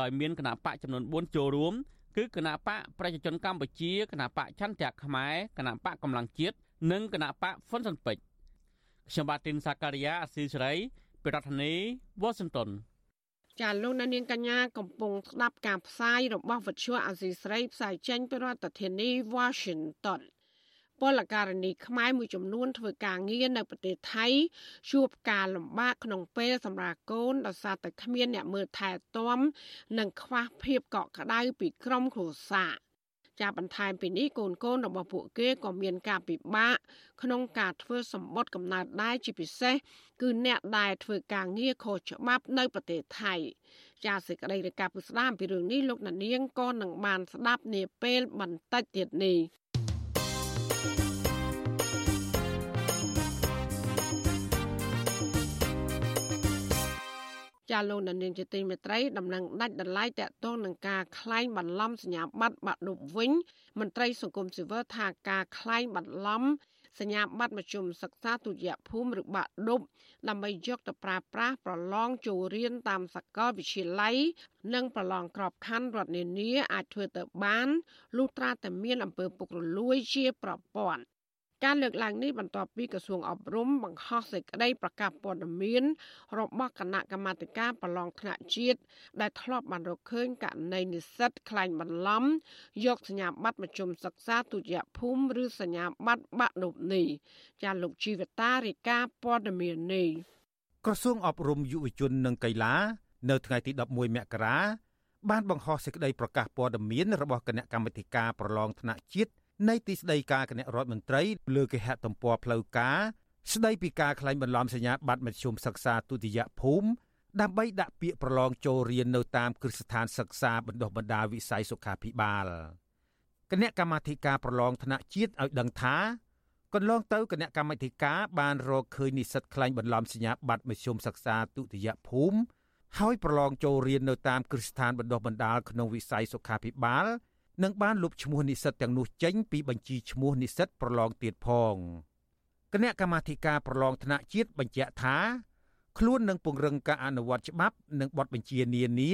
ដោយមានគណៈបកចំនួន4ចូលរួមគឺគណៈបកប្រជាជនកម្ពុជាគណៈបកចន្ទៈខ្មែរគណៈបកកម្លាំងជាតិនិងគណៈបកហ្វុនស៊ុនពេជ្រ ខ្ញុំបាទទីនសាការីយ៉ាអស៊ីសេរីពីរដ្ឋធានីវ៉ាស៊ីនតោនចាលោកនាងកញ្ញាកំពុងស្ដាប់ការផ្សាយរបស់វិទ្យុអាស៊ីសេរីផ្សាយចេញពីរដ្ឋធានី Washington ពលករនីខ្មែរមួយចំនួនធ្វើការងារនៅប្រទេសថៃជួបការលំបាកក្នុងពេលសម្រាប់កូនដោយសារតែគ្មានអ្នកមើលថែទាំ និងខ្វះភាពកក់ក្ដៅពីក្រុមគ្រួសារ ចាបន្ថែមពីនេះកូនកូនរបស់ពួកគេក៏មានការពិបាកក្នុងការធ្វើសម្បត្តិកំណើតដែរជាពិសេសគឺអ្នកដែលធ្វើការងារខុសច្បាប់នៅប្រទេសថៃចាសេចក្តីរាយការណ៍ពុស្ដាមពីរឿងនេះលោកណានៀងក៏នឹងបានស្ដាប់នាពេលបន្តិចទៀតនេះ ចាលោកនាងជាទីមេត្រីដំណឹងដាច់ដライតកតងនឹងការคล้ายបន្លំសញ្ញាបត្របាក់ឌុបវិញមន្ត្រីសង្គមស៊ីវិលថាការคล้ายបន្លំសញ្ញាបត្រមជ្ឈមសិក្សាទុតិយភូមិឬបាក់ឌុបដើម្បីយកទៅប្រើប្រាស់ប្រឡងចូលរៀនតាមសាកលវិទ្យាល័យនិងប្រឡងក្របខ័ណ្ឌរដ្ឋនានាអាចធ្វើទៅបានលុះត្រាតែមានអំពើពុករលួយជាប្រព័ន្ធ ការលើកឡើងនេះបន្ទាប់ពីក្រសួងអប់រំបង្ហោះសេចក្តីប្រកាសព័ត៌មានរបស់គណៈកម្មាធិការប្រឡងថ្នាក់ជាតិដែលធ្លាប់បានរកឃើញករណីនិស្សិតក្លែងបន្លំយកសញ្ញាបត្រមជ្ឈមសិក្សាទុតិយភូមិឬសញ្ញាបត្របាក់ឌុបនេះចាលោកជីវតារាយការណ៍ព័ត៌មាននេះក្រសួងអប់រំយុវជននិងកីឡា នៅថ្ងៃទី11មករាបានបង្ហោះសេចក្តីប្រកាសព័ត៌មានរបស់គណៈកម្មាធិការប្រឡងថ្នាក់ជាតិ នៃទីស្តីការគណៈរដ្ឋមន្ត្រីលើគេហទំព័រផ្លូវការស្តីពីការក្លែងបន្លំសញ្ញាបត្រមធ្យមសិក្សាទុតិយភូមិដើម្បីដាក់ពាក្យប្រឡងចូលរៀននៅតាមគ្រឹះស្ថានសិក្សាបណ្ដុះបណ្ដាលវិស័យសុខាភិបាលគណៈកម្មាធិការប្រឡងថ្នាក់ជាតិឲ្យដឹងថាកន្លងទៅគណៈកម្មាធិការបានរកឃើញនិស្សិតក្លែងបន្លំសញ្ញាបត្រមធ្យមសិក្សាទុតិយភូមិហើយប្រឡងចូលរៀននៅតាមគ្រឹះស្ថានបណ្ដុះបណ្ដាលក្នុងវិស័យសុខាភិបាល និងបានលុបឈ្មោះនិស្សិតទាំងនោះចេញពីបញ្ជីឈ្មោះនិស្សិតប្រឡងទៀតផងគណៈកម្មាធិការប្រឡងថ្នាក់ជាតិបញ្ជាក់ថាខ្លួននឹងពង្រឹងការអនុវត្តច្បាប់និងបទបញ្ជានានា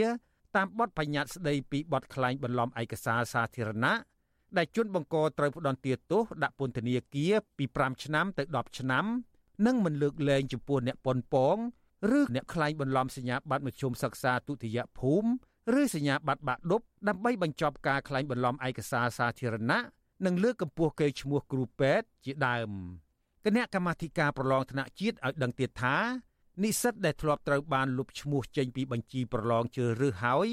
តាមបទបញ្ញត្តិស្តីពីបទក្លែងបន្លំឯកសារសាធារណៈដែលជនបង្កត្រូវផ្ដន្ទាទោសដាក់ពន្ធនាគារពី5ឆ្នាំទៅ10ឆ្នាំនិងមិនលើកលែងចំពោះអ្នកប៉ុនប៉ងឬអ្នកក្លែងបន្លំសញ្ញាបត្រមធ្យមសិក្សាទុតិយភូមិ ឬសញ្ញាបត្របាក់ឌុបដើម្បីបញ្ចប់ការក្លែងបន្លំឯកសារសាធារណៈនិងលើកកម្ពស់កេរ្តិ៍ឈ្មោះគ្រូពេទ្យជាដើមគណៈកម្មាធិការប្រឡងថ្នាក់ជាតិឲ្យដឹងទៀតថានិស្សិតដែលធ្លាប់ត្រូវបានលុបឈ្មោះចេញពីបញ្ជីប្រឡងជ្រើសរើសហើយ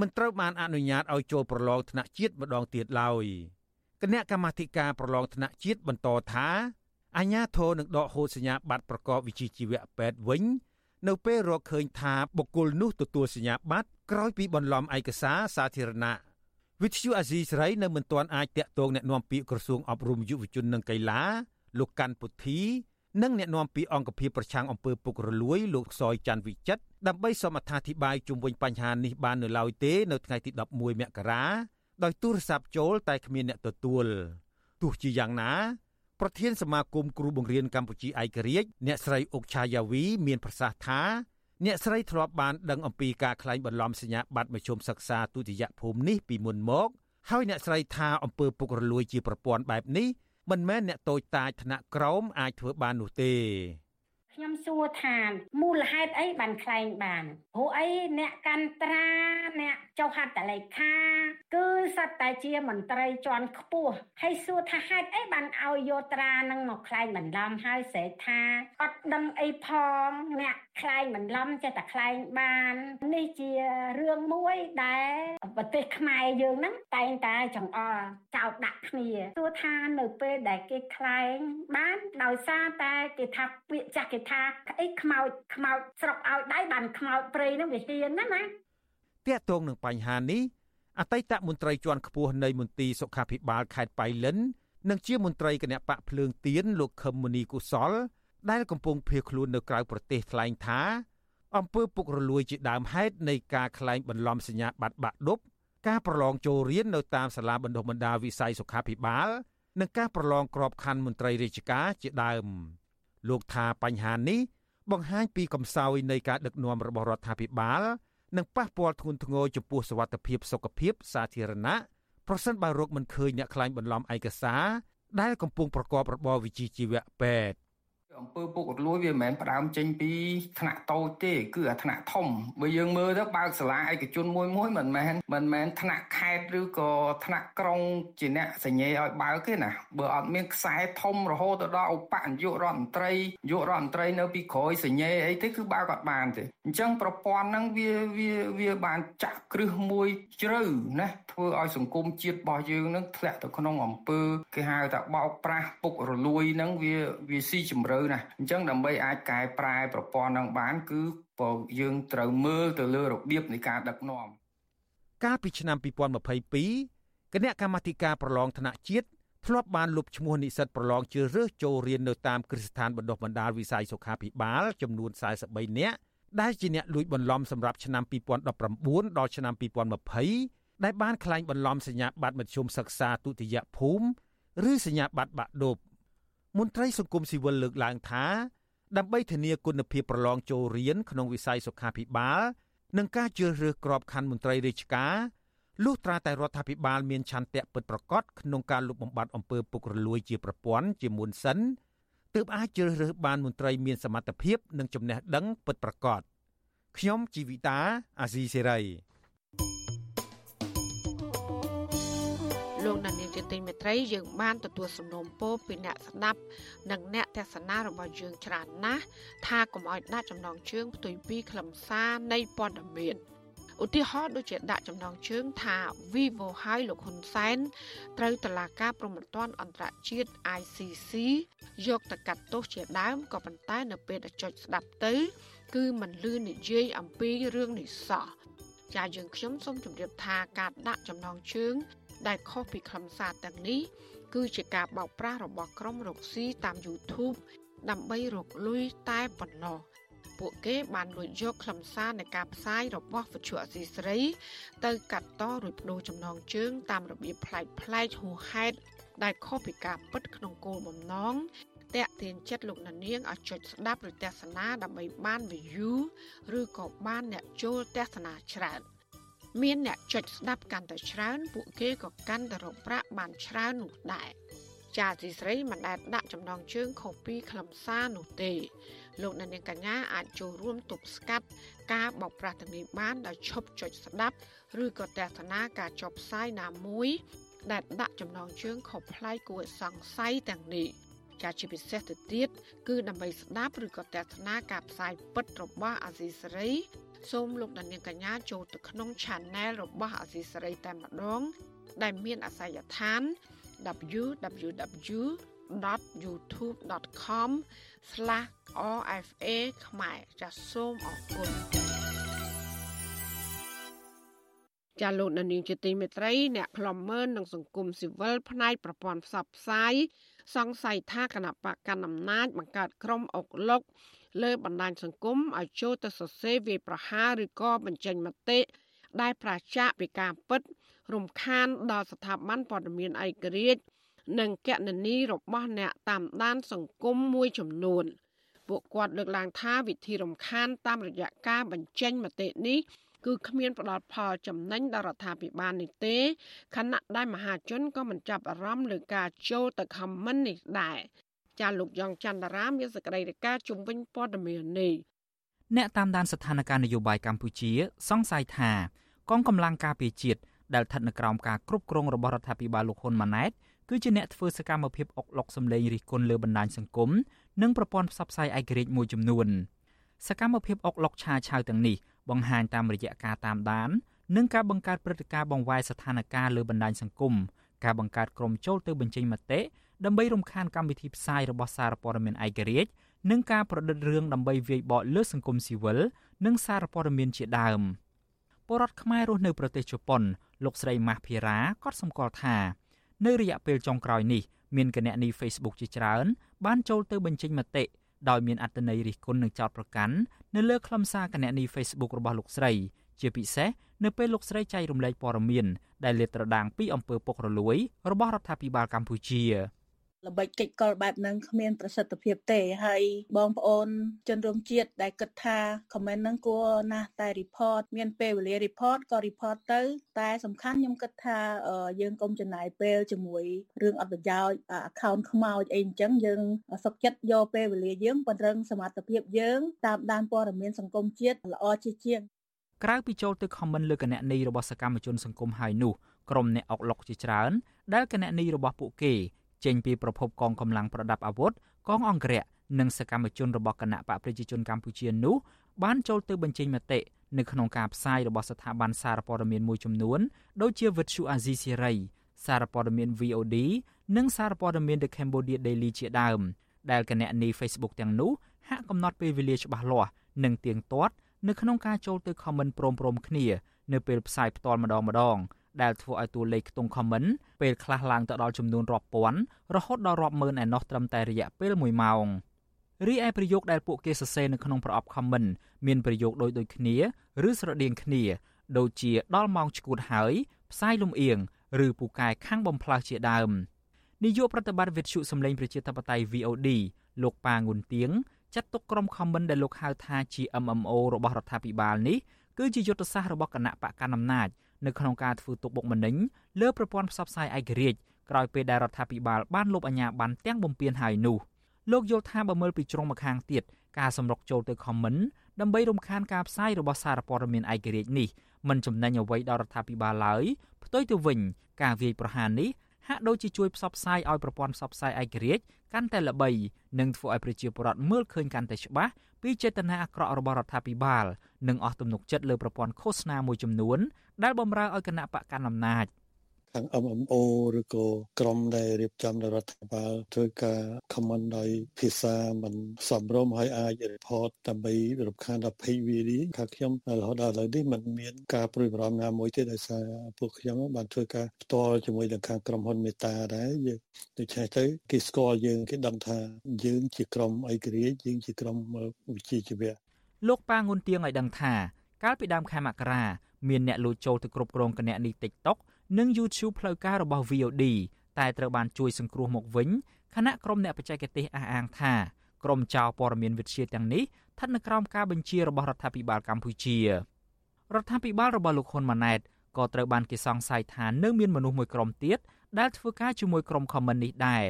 មិនត្រូវបានអនុញ្ញាតឲ្យចូលប្រឡងថ្នាក់ជាតិម្ដងទៀតឡើយគណៈកម្មាធិការប្រឡងថ្នាក់ជាតិបន្តថាអាជ្ញាធរនឹងដកហូតសញ្ញាបត្រប្រកបវិជ្ជាជីវៈពេទ្យវិញ នៅពេលរកឃើញថាបុគ្គលនោះទទួលសញ្ញាបត្រ ក្រោយពីបន្លំឯកសារសាធារណៈវិទ្យុអាស៊ីសេរីនៅមិនទាន់អាចតាក់ទងអ្នកនាំពាក្យក្រសួងអប់រំយុវជននិងកីឡាលោកកាន់ពុទ្ធីនិងអ្នកនាំពាក្យអង្គភាពប្រឆាំងអំពើពុករលួយលោកសយច័ន្ទវិចិត្រដើម្បីសូមអត្ថាធិប្បាយជុំវិញបញ្ហានេះបាននៅឡើយទេនៅថ្ងៃទី11មករាដោយទូរស័ព្ទចូលតែគ្មានអ្នកទទួលទោះជាយ៉ាងណាប្រធានសមាគមគ្រូបង្រៀនកម្ពុជាឯករាជ្យអ្នកស្រីអុកឆាយាវីមានប្រសាសន៍ថា អ្នកស្រីធ្លាប់បានដឹងអំពីការក្លែងបន្លំសញ្ញាបត្រមជ្ឈមសិក្សាទុតិយភូមិនេះពីមុនមកហើយអ្នកស្រីថាអំពើពុករលួយជាប្រព័ន្ធបែបនេះមិនមែនអ្នកតូចតាចថ្នាក់ក្រោមអាចធ្វើបាននោះទេខ្ញុំសួរថាមូលហេតុអីបានខ្លែងបានព្រោះអីអ្នកកាន់ត្រាអ្នកចុះហត្ថលេខា គឺសត្វតែជាមន្ត្រីជាន់ខ្ពស់ហើយសួរថាហេតុអីបានឲ្យយកត្រានឹងមកខ្លែងបន្លំហើយស្រែកថាអត់ដឹងអីផងអ្នកខ្លែងបន្លំចេះតែខ្លែងបាននេះជារឿងមួយដែលប្រទេសខ្មែរយើងហ្នឹងតែងតែចង្អុលចោតដាក់គ្នាទោះថានៅពេលដែលគេខ្លែងបានដោយសារតែគេថាពាក្យចាស់គេថាអីខ្មោចខ្មោចស្រុកឲ្យដៃបានខ្មោចព្រៃហ្នឹងវាហ៊ានណាណាតាក់ទងនឹងបញ្ហានេះអតីតមន្ត្រីជាន់ខ្ពស់នៃមន្ទីរសុខាភិបាលខេត្តបៃលិននិងជាមន្ត្រីគណៈបកភ្លើងទៀនលោកខឹមមុនីកុសល ដែលកំពុងភៀសខ្លួននៅក្រៅប្រទេសថ្លែងថាអំពើពុករលួយជាដើមហេតុនៃការក្លែងបន្លំសញ្ញាបត្របាក់ឌុបការប្រឡងចូលរៀននៅតាមសាលាបណ្ដុះបណ្ដាលវិស័យសុខាភិបាល និងការប្រឡងក្របខ័ណ្ឌមន្ត្រីរាជការជាដើម លោកថាបញ្ហានេះបង្ហាញពីកំសោយនៃការដឹកនាំរបស់រដ្ឋាភិបាល និងប៉ះពាល់ធ្ងន់ធ្ងរចំពោះសវត្ថិភាពសុខភាពសាធារណៈប្រសិនបើរកមិនឃើញអ្នកខ្លាញ់បន្លំឯកសារដែលកំពុងប្រកបរបរវិជ្ជាជីវៈពេទ្យ អំពើពុករលួយវាមិនមែនផ្ដើមចេញពីថ្នាក់តូចទេគឺអាថ្នាក់ធំបើយើងមើលទៅបើកសាលាឯកជនមួយមួយមិនមែនមិនមែនថ្នាក់ខេត្តឬក៏ថ្នាក់ក្រុងជាអ្នកសញ្ញេឲ្យបើកទេណាបើអត់មានខ្សែធំរហូតទៅដល់ឧបនាយករដ្ឋមន្ត្រីយុរដ្ឋមន្ត្រីនៅពីក្រោយសញ្ញេអីទេគឺបើកអត់បានទេអញ្ចឹងប្រព័ន្ធហ្នឹងវាវាវាបានចាក់គ្រឹះមួយជ្រៅណាធ្វើឲ្យសង្គមជាតិរបស់យើងនឹងធ្លាក់ទៅក្នុងអំពើគេហៅថាបោកប្រាស់ពុករលួយហ្នឹងវាវាស៊ីជម្រៅណាស់អញ្ចឹងដើម្បីអាចកែប្រែប្រព័ន្ធហ្នឹងបាន គឺបើយើងត្រូវមើលទៅលើរបៀបនៃការដឹកនាំកាលពីឆ្នាំ2022គណៈកម្មាធិការប្រឡងថ្នាក់ជាតិធ្លាប់បានលុបឈ្មោះនិស្សិតប្រឡងជ្រើសរើសចូលរៀននៅតាមគ្រឹះស្ថានបណ្ដុះបណ្ដាលវិស័យសុខាភិបាលចំនួន43នាក់ដែលជាអ្នកលួចបន្លំសម្រាប់ឆ្នាំ2019ដល់ឆ្នាំ2020ដែលបានក្លែងបន្លំសញ្ញាបត្រមធ្យមសិក្សាទុតិយភូមិឬសញ្ញាបត្របាក់ឌុប មន្ត្រីសង្គមស៊ីវិលលើកឡើងថាដើម្បីធានាគុណភាពប្រឡងចូលរៀនក្នុងវិស័យសុខាភិបាលនិងការជ្រើសរើសក្របខ័ណ្ឌមន្ត្រីរាជការលុះត្រាតែរដ្ឋាភិបាលមានឆន្ទៈពិតប្រាកដក្នុងការលុបបំបាត់អំពើពុករលួយជាប្រព័ន្ធជាមុនសិនទើបអាចជ្រើសរើសបានមន្ត្រីមានសមត្ថភាពនិងចំណេះដឹងពិតប្រាកដខ្ញុំជីវិតាអាស៊ីសេរី លោកដានៀងជាទីមេត្រីយើងបានទទួលសំណូមពរពីអ្នកស្ដាប់និងអ្នកទស្សនារបស់យើងច្រើនណាស់ថាកុំឲ្យដាក់ចំណងជើងផ្ទុយពីខ្លឹមសារនៃព័ត៌មានឧទាហរណ៍ដូចជាដាក់ចំណងជើងថា Vivo ហើយលោកហ៊ុនសែនត្រូវតឡាការប្រំពន្ធអន្តរជាតិ ICC យកទៅកាត់ទោសជាដើមក៏ប៉ុន្តែនៅពេលដែលចុចស្ដាប់ទៅ គឺមិនលឺនិយាយអំពីរឿងនេះសោះចាយើងខ្ញុំសូមជម្រាបថាការដាក់ចំណងជើង ដែលខុសពីខ្លឹមសារទាំងនេះ គឺជាការបោកប្រាស់របស់ក្រុមរកស៊ីតាម YouTube ដើម្បីរកលុយតែប៉ុណ្ណោះពួកគេបានលួចយកខ្លឹមសារនៃការផ្សាយរបស់វិទ្យុអសីស្រី ទៅកាត់តរួចបដូរចំណងជើង តាមរបៀបប្លែកប្លែកហួហេតុដែលខុសពីការពិតក្នុងគោលបំណងតាក់ទាញចិត្តលោកនាងឲ្យចុចស្ដាប់ឬទស្សនាដើម្បីបាន view ឬក៏បានអ្នកចូលទស្សនាច្រើន មានអ្នកចុចស្ដាប់កាន់តែច្រើនពួកគេក៏កាន់តែរកប្រាក់បានច្រើននោះដែរចាទីស្រីមិនដែលដាក់ចំណងជើងខុសពីខ្លឹមសារនោះទេលោកអ្នកនាងកញ្ញាអាចចូលរួមទប់ស្កាត់ការបោកប្រាស់ទាំងនេះបានដោយឈប់ចុចស្ដាប់ឬក៏ទស្សនាការចុះផ្សាយណាមួយដែលដាក់ចំណងជើងខុសប្លែកគួរសង្ស័យទាំងនេះចាជាពិសេសទៅទៀតគឺដើម្បីស្ដាប់ឬក៏ទស្សនាការផ្សាយពិតរបស់អាស៊ីសេរី សូមលោកដានៀងកញ្ញាចូលទៅក្នុង Channel របស់អាស៊ីសេរីតែម្ដង ដែលមានអាសយដ្ឋាន www.youtube.com/rfa ខ្មែរចាសសូមអរគុណចាលោកនានីជាទីមេត្រីអ្នកខ្លំមើលនិងសង្គមស៊ីវិលផ្នែកប្រព័ន្ធផ្សព្វផ្សាយសង្ស័យថាគណៈបកកណ្ដាលអំណាចបង្កើតក្រុមអុកលុក លើបណ្ដាញសង្គមឲ្យចូលទៅសរសេរវាយប្រហារឬក៏បញ្ចេញមតិដែលប្រាចាកពីការពិត រំខានដល់ស្ថាប័នព័ត៌មានឯករាជ្យនិងកណនីរបស់អ្នកតាមដានសង្គមមួយចំនួន ពួកគាត់លើកឡើងថាវិធីរំខានតាមរយៈការបញ្ចេញមតិនេះគឺគ្មានផ្ដល់ផលចំណេញដល់រដ្ឋាភិបាលនេះទេខណៈដែលមហាជនក៏មិនចាប់អារម្មណ៍លើការចូលទៅខមមិននេះដែរ ចាលោកយ៉ងច័ន្ទរាមានសេចក្តីរាយការណ៍ជំវិញព័ត៌មាននេះអ្នកតាមដានស្ថានភាពនយោបាយកម្ពុជា សង្ស័យថាកងកម្លាំងការពារជាតិដែលស្ថិតនៅក្រោមការគ្រប់គ្រងរបស់រដ្ឋាភិបាលលោកហ៊ុនម៉ាណែតគឺជាអ្នកធ្វើសកម្មភាពអុកឡុកសម្លេងរិះគន់លើបណ្ដាញសង្គមនិងប្រព័ន្ធផ្សព្វផ្សាយឯករាជ្យមួយចំនួនសកម្មភាពអុកឡុកឆាឆៅទាំងនេះបង្ហាញតាមរយៈការតាមដាននិងការបង្កើតព្រឹត្តិការណ៍បង្វែរស្ថានភាពលើបណ្ដាញសង្គមការបង្កើតក្រុមចូលទៅបញ្ចេញមតិ ដើម្បីរំខានកម្មវិធីផ្សាយរបស់សារព័ត៌មានឯករាជ្យនិងការប្រឌិតរឿងដើម្បីវាយបកលើសង្គមស៊ីវិលនិងសារព័ត៌មានជាដើមពលរដ្ឋខ្មែររស់នៅប្រទេសជប៉ុនលោកស្រីម៉ាស់ភីរ៉ាក៏សម្គាល់ថា នៅរយៈពេលចុងក្រោយនេះមានគណនី Facebook ជាច្រើន បានចូលទៅបញ្ចេញមតិដោយមានអត្តន័យរិះគន់និងចោទប្រកាន់នៅលើខ្លឹមសារគណនី Facebook របស់លោកស្រី ជាពិសេសនៅពេលលោកស្រីចែករំលែកព័ត៌មានដែលលាតត្រដាងពីអំពើពុករលួយរបស់រដ្ឋាភិបាលកម្ពុជា ល្បិចកិច្ចកលបែបហ្នឹងគ្មានប្រសិទ្ធភាពទេហើយបងប្អូនជនរួមជាតិដែលគិតថា comment ហ្នឹងគួរណាស់តែ report មានពេលវេលា report ក៏ report ទៅ តែសំខាន់ខ្ញុំគិតថាយើងកុំចំណាយពេលជាមួយរឿងអត់ប្រយោជន៍ account ខ្មោចអីអញ្ចឹងយើងសុខចិត្តយកពេលវេលាយើងពង្រឹងសមត្ថភាពយើងតាមដានព័ត៌មានសង្គមជាតិល្អជាជាងក្រៅពីចូលទៅ comment លើគណនីរបស់សកម្មជនសង្គមហើយនោះក្រុមអ្នកអុកឡុកជាច្រើនដែលគណនីរបស់ពួកគេ ចេញពីប្រភពកងកម្លាំងប្រដាប់អាវុធកងអង្គរៈនិងសកម្មជនរបស់គណៈបកប្រជាជនកម្ពុជានោះបានចូលទៅបញ្ចេញមតិនៅក្នុងការផ្សាយរបស់ស្ថាប័នសារព័ត៌មានមួយចំនួនដូចជាវិទ្យុអាស៊ីសេរីសារព័ត៌មាន VOD និងសារព័ត៌មាន The Cambodia Daily ជាដើមដែលគណនី Facebook ទាំងនោះហាក់កំណត់ពេលវេលាច្បាស់លាស់និងទៀងទាត់នៅក្នុងការចូលទៅ comment ព្រមៗគ្នា នៅពេលផ្សាយផ្ទាល់ម្ដងម្ដង ដែលធ្វើឲ្យតួលេខខ្ទង់ comment ពេលខ្លះឡើងទៅដល់ចំនួនរាប់ពាន់រហូតដល់រាប់ម៉ឺនឯណោះត្រឹមតែរយៈពេល1ម៉ោងរីឯប្រយោគដែលពួកគេសរសេរនៅក្នុងប្រអប់ comment មានប្រយោគដូចដូចគ្នាឬស្រដៀងគ្នា ដូចជាដល់ម៉ោងឈួតហើយផ្សាយលំអៀងឬពូកែខាងបំផ្លាស់ជាដើមនាយកប្រតិបត្តិវិទ្យុសម្លេងប្រជាធិបតេយ្យ VOD លោកប៉ាងុនទៀងចាត់ទុកក្រុម comment ដែលលោកហៅថាជា MMO របស់រដ្ឋាភិបាលនេះគឺជាយុទ្ធសាស្ត្ររបស់គណៈបកកណ្ដាលអំណាច នៅក្នុងការធ្វើទុកបុកម្នេញលើប្រព័ន្ធផ្សព្វផ្សាយឯករាជ្យក្រោយពេលដែលរដ្ឋាភិបាលបានលុបអាជ្ញាប័ណ្ណទាំងបំពេញហើយនោះលោកយល់ថាបើមើលពីជ្រុងម្ខាងទៀតការសម្រុកចូលទៅ comment ដើម្បីរំខានការផ្សាយរបស់សារព័ត៌មានឯករាជ្យនេះមិនចំណេញអ្វីដល់រដ្ឋាភិបាលឡើយផ្ទុយទៅវិញ ការវាយប្រហារនេះ ហាក់ដូចជាជួយផ្សព្វផ្សាយឲ្យប្រព័ន្ធផ្សព្វផ្សាយឯករាជ្យកាន់តែល្បីនិងធ្វើឲ្យប្រជាពលរដ្ឋមើលឃើញកាន់តែច្បាស់ពីចេតនាអាក្រក់របស់រដ្ឋាភិបាលនិងអស់ទំនុកចិត្តលើប្រព័ន្ធឃោសនាមួយចំនួនដែលបំរើឲ្យគណៈបកកណ្ដាលអំណាច ខាង MMO ឬក៏ក្រុមដែលរៀបចំដោយរដ្ឋាភិបាលធ្វើការ comment ដោយភាសាមិនសមរម្យហើយអាច report ដើម្បីរំខានដល់ page view ខាងខ្ញុំរហូតដល់ឥឡូវនេះมันមានការព្រួយបារម្ភណាមួយទេដោយសារពួកខ្ញុំបានធ្វើការផ្ទាល់ជាមួយនឹងខាងក្រុមហ៊ុនមេតាដែរយើងដូច្នេះទៅគេស្គាល់យើងគេដឹងថាយើងជាក្រុមអីក្រិចយើងជាក្រុមវិជ្ជាជីវៈលោកប៉ាងុនទៀងឲ្យដឹងថា កាលពីដើមខែមករាមានអ្នកលួចចូលទៅគ្រប់គ្រងគណនី TikTok និង YouTube ផ្លូវការរបស់ VOD តែត្រូវបានជួយសង្គ្រោះមកវិញខណៈក្រុមអ្នកបច្ចេកទេសអះអាងថាក្រុមចៅព័ត៌មានវិទ្យាទាំងនេះស្ថិតនៅក្រោមការបញ្ជារបស់រដ្ឋាភិបាលកម្ពុជារដ្ឋាភិបាលរបស់លោកហ៊ុនម៉ាណែតក៏ត្រូវបានគេសង្ស័យថានៅមានមនុស្សមួយក្រុមទៀតដែលធ្វើការជាមួយក្រុមខមមិននេះដែរ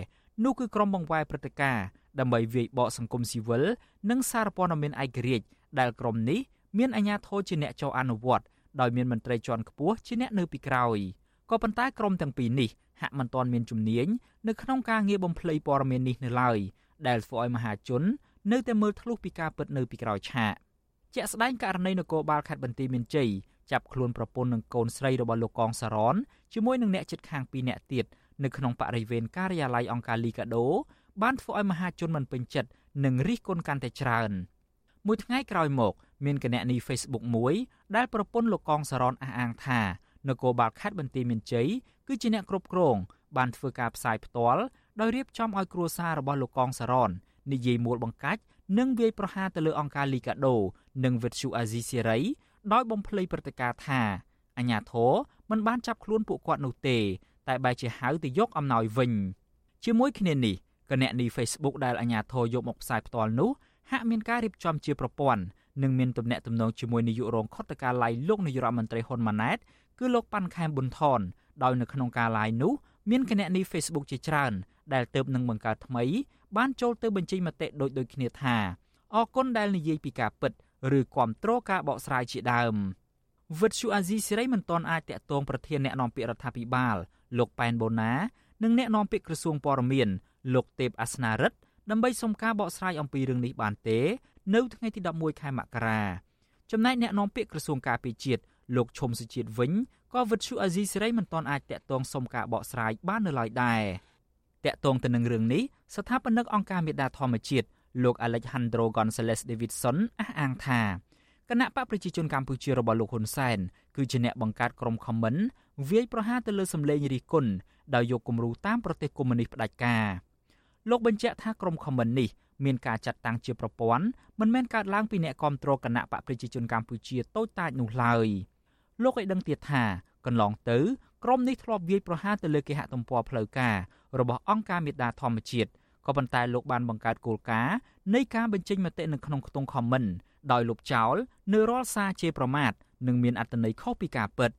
នោះគឺក្រុមបង្វែរព្រឹត្តិការណ៍ដើម្បីវាយបកសង្គមស៊ីវិលនិងសារព័ត៌មានឯករាជ្យដែលក្រុមនេះ មានអាជ្ញាធរជាអ្នកចុះអនុវត្តដោយមានមន្ត្រីជាន់ខ្ពស់ជាអ្នកនៅពីក្រោយ។ក៏ប៉ុន្តែក្រុមទាំងពីរនេះហាក់មិនទាន់មានជំនាញនៅក្នុងការងារបំភ្លៃព័ត៌មាននេះនៅឡើយដែលធ្វើឲ្យមហាជន នៅតែមើលធ្លុះពីការពិតនៅពីក្រោយឆាកជាក់ស្ដែងករណីនគរបាលខេត្តបន្ទាយមានជ័យចាប់ខ្លួនប្រពន្ធនិងកូនស្រីរបស់លោកកងសរនជាមួយនឹងអ្នកជិតខាងពីរនាក់ទៀតនៅក្នុងបរិវេណការិយាល័យអង្គការលីកាដូបានធ្វើឲ្យមហាជនមិនពេញចិត្តនិងរិះគន់កាន់តែច្រើន មួយថ្ងៃក្រោយមក មានគណនី Facebook មួយដែលប្រពន្ធលោកកងសរនអះអាងថានគរបាលខេត្តបន្ទាយមានជ័យគឺជាអ្នកគ្រប់គ្រងបានធ្វើការផ្សាយផ្ទាល់ដោយរៀបចំឲ្យគ្រួសាររបស់លោកកងសារ៉ននិយាយមួលបង្កាច់និងវាយប្រហារទៅលើអង្គការលីកាដូ និងវិទ្យុអាស៊ីសេរីដោយបំភ្លៃព្រឹត្តិការណ៍ថាអញ្ញាធរមិនបានចាប់ខ្លួនពួកគាត់នោះទេ តែបែរជាហៅទៅយកអំណោយវិញ ជាមួយគ្នានេះគណនី Facebook ដែលអាញាធរយកមកផ្សាយផ្ទាល់នោះ ហាក់មានការរៀបចំជាប្រព័ន្ធនិងមានទំនាក់ទំនងជាមួយនាយករងខុទ្ទកាល័យលោកនាយរដ្ឋមន្ត្រីហ៊ុនម៉ាណែតគឺលោកប៉ាន់ខែមប៊ុនថនដោយនៅក្នុងការ live នោះមានគណនី Facebook ជាច្រើន ដែលទៅនឹងបង្កើតថ្មី បានចូលទៅបញ្ចេញមតិដូចដូចគ្នាថាអរគុណដែលនិយាយពីការពិតឬគ្រប់គ្រងការបកស្រាយជាដើមវិទ្យុអាស៊ីសេរីមិនទាន់អាចតាក់ទងប្រធានអ្នកនាំពាក្យរដ្ឋាភិបាល លោកប៉ែនបូណា និងអ្នកនាំពាក្យក្រសួងព័ត៌មានលោកទេពអាសនារិទ្ធ ដើម្បីសុំការបកស្រាយអំពីរឿងនេះបានទេនៅថ្ងៃទី11ខែមករាចំណែកអ្នកនាំពាក្យក្រសួងការពារជាតិលោកឈុំសុជាតិវិញក៏វិទ្យុអាស៊ីសេរីមិនទាន់អាចតាក់ទងសុំការបកស្រាយបាននៅឡើយដែរតាក់ទងទៅនឹងរឿងនេះស្ថាបនិកអង្គការមេដាធម្មជាតិលោក Alejandro Gonzalez Davidson អះអាងថាគណៈបកប្រជាជនកម្ពុជារបស់លោកហ៊ុនសែនគឺជាអ្នកបង្កើតក្រុមខមមិនវាយប្រហារទៅលើសម្លេងរិះគន់ដោយយកគំរូតាមប្រទេសកុម្មុយនីសផ្ដាច់ការ លោកបញ្ជាក់ថាក្រុមខមមិននេះមានការចាត់តាំងជាប្រព័ន្ធមិនមែនកើតឡើងពីអ្នកគ្រប់គ្រងគណៈបកប្រជាជនកម្ពុជាតូចតាចនោះឡើយ។លោកឲ្យដឹងទៀតថាកន្លងទៅក្រុមនេះធ្លាប់វាយប្រហារទៅលើគេហទំព័រផ្លូវការរបស់អង្គការមេដាធម្មជាតិក៏ប៉ុន្តែលោកបានបង្កើតគោលការណ៍នៃការបញ្ចេញមតិនៅក្នុងខ្ទង់ comment ដោយលុបចោលនៅរាល់សារជេរប្រមាថនិងមានអត្ថន័យខុសពីការពិត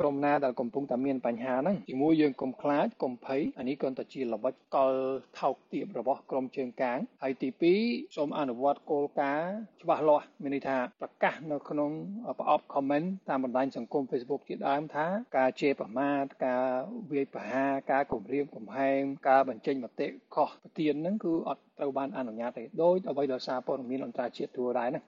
ក្រុមណាដែលកំពុងតែមានបញ្ហាហ្នឹងជាមួយយើងកុំខ្លាចកុំភ័យអានេះគ្រាន់តែជាល្បិចកលថោកទាបរបស់ក្រុមជើងកាងហើយទី2សូមអនុវត្តគោលការណ៍ច្បាស់លាស់មានន័យថាប្រកាសនៅក្នុងប្រអប់ comment តាមបណ្ដាញសង្គម Facebook ជាដើមថាការជេរប្រមាថការវាយប្រហារការគំរាមកំហែងការបញ្ចេញមតិខុសប្រទៀនហ្នឹងគឺអត់ត្រូវបានអនុញ្ញាតទេដោយអ្វីដែលសារព័ត៌មានអន្តរជាតិทั่វដែរណា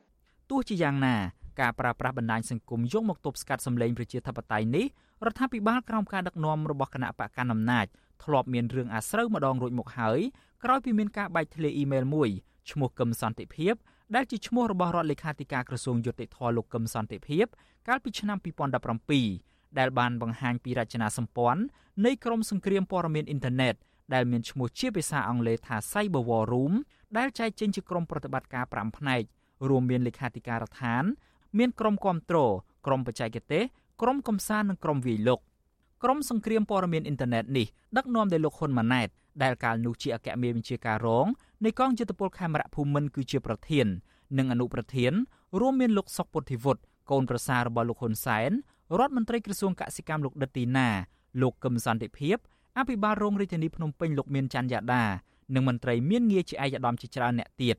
ទោះជាយ៉ាងណា ការប្រើប្រាស់បណ្ដាញសង្គមយកមកទប់ស្កាត់សម្លេងប្រជាធិបតេយ្យនេះរដ្ឋាភិបាលក្រោមការដឹកនាំរបស់គណៈបកកណ្ដាលអំណាចធ្លាប់មានរឿងអាស្រូវម្ដងរួចមកហើយក្រោយពីមានការបែកធ្លាយអ៊ីមែលមួយឈ្មោះកឹមសន្តិភាពដែលជាឈ្មោះរបស់រដ្ឋលេខាធិការក្រសួងយុតិធធលោកកឹមសន្តិភាព កាលពីឆ្នាំ2017ដែលបានបង្ហាញពីរចនាសម្ព័ន្ធនៃក្រមសង្គ្រាមព័ត៌មានអ៊ីនធឺណិតដែលមានឈ្មោះជាភាសាអង់គ្លេសថា Cyber War Room ដែលចែកចេញជាក្រុមប្រតិបត្តិការ5ផ្នែករួមមានលេខាធិការដ្ឋាន មានក្រុមគ្រប់គ្រងក្រុមបច្ចេកទេសក្រុមកំសាន្តនិងក្រុមវាយលុកក្រុមសង្គ្រាមព័ត៌មានអ៊ីនធឺណិតនេះដឹកនាំដោយលោកហ៊ុនម៉ាណែតដែលកាលនោះជាអគ្គមេបញ្ជាការរងនៃកងយុទ្ធពលខេមរៈភូមិន្ទគឺជាប្រធាន និងអនុប្រធានរួមមានលោកសុកពុទ្ធិវុឌ្ឍកូនប្រសាររបស់លោកហ៊ុនសែនរដ្ឋមន្ត្រីក្រសួងកសិកម្មលោកដិតទីណាលោកកឹមសន្តិភាពអភិបាលរងរាជធានីភ្នំពេញលោកមានច័ន្ទយ៉ាដានិងមន្ត្រីមានងារជាឯកឧត្តមជាច្រើនអ្នកទៀត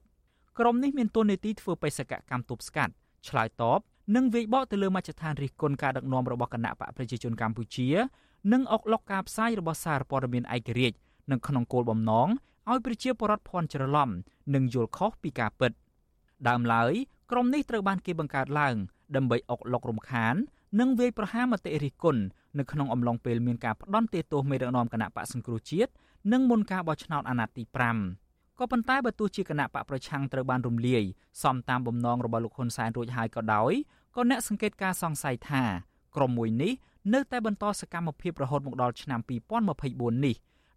ក្រុមនេះមានតួនាទីធ្វើបេសកកម្មទប់ស្កាត់ ឆ្លើយតបនិងវាយបកទៅលើមជ្ឈដ្ឋានរិះគន់ការដឹកនាំរបស់គណៈបកប្រជាជនកម្ពុជានិងអុកឡុកការផ្សាយរបស់សារព័ត៌មានឯករាជ្យនិងក្នុងគោលបំណងឲ្យប្រជាពលរដ្ឋភ័ន្តច្រឡំនិងយល់ខុសពីការពិត ដើមឡើយក្រុមនេះត្រូវបានគេបង្កើតឡើង ដើម្បីអុកឡុករំខាន និងវាយប្រហារមតិរិះគន់នៅក្នុងអំឡុងពេលមានការផ្ដន់ទោសមេដឹកនាំគណៈបកសង្គ្រោះជាតិនិងមុនការបោះឆ្នោតអាណត្តិទី5 ក៏ប៉ុន្តែបើទោះជាគណៈបកប្រឆាំងត្រូវបានរំលាយសំតាមបំណងរបស់លោកហ៊ុនសែនរួចហើយក៏ដោយក៏អ្នកសង្កេតការសង្ស័យថាក្រុមមួយនេះនៅតែបន្តសកម្មភាពរហូតមកដល់ឆ្នាំ2024នេះ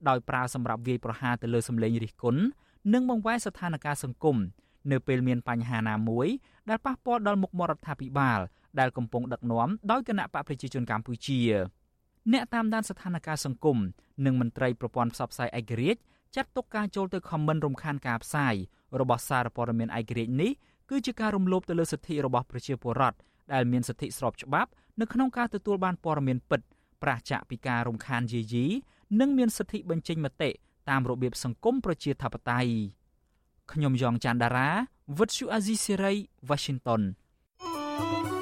ដោយប្រើសម្រាប់វាយប្រហារទៅលើសម្លេងរិះគន់និងបង្វែរស្ថានភាពសង្គមនៅពេលមានបញ្ហាណាមួយដែលប៉ះពាល់ដល់មុខមាត់រដ្ឋាភិបាលដែលកំពុងដឹកនាំដោយគណៈបកប្រជាជនកម្ពុជាអ្នកតាមដានស្ថានភាពសង្គមនិងមន្ត្រីប្រព័ន្ធផ្សព្វផ្សាយឯករាជ្យ ចាត់ទុកការចូលទៅខមមិនរំខានការផ្សាយរបស់សារព័ត៌មានឯករាជ្យនេះគឺជាការរំលោភទៅលើសិទ្ធិរបស់ប្រជាពលរដ្ឋដែលមានសិទ្ធិស្របច្បាប់នៅក្នុងការទទួលបានព័ត៌មានពិតប្រាសចាកពីការរំខានយាយីនិងមានសិទ្ធិបញ្ចេញមតិតាមរបៀបសង្គមប្រជាធិបតេយ្យខ្ញុំយ៉ងច័ន្ទដារាវិទ្យុអាស៊ីសេរី Washington ា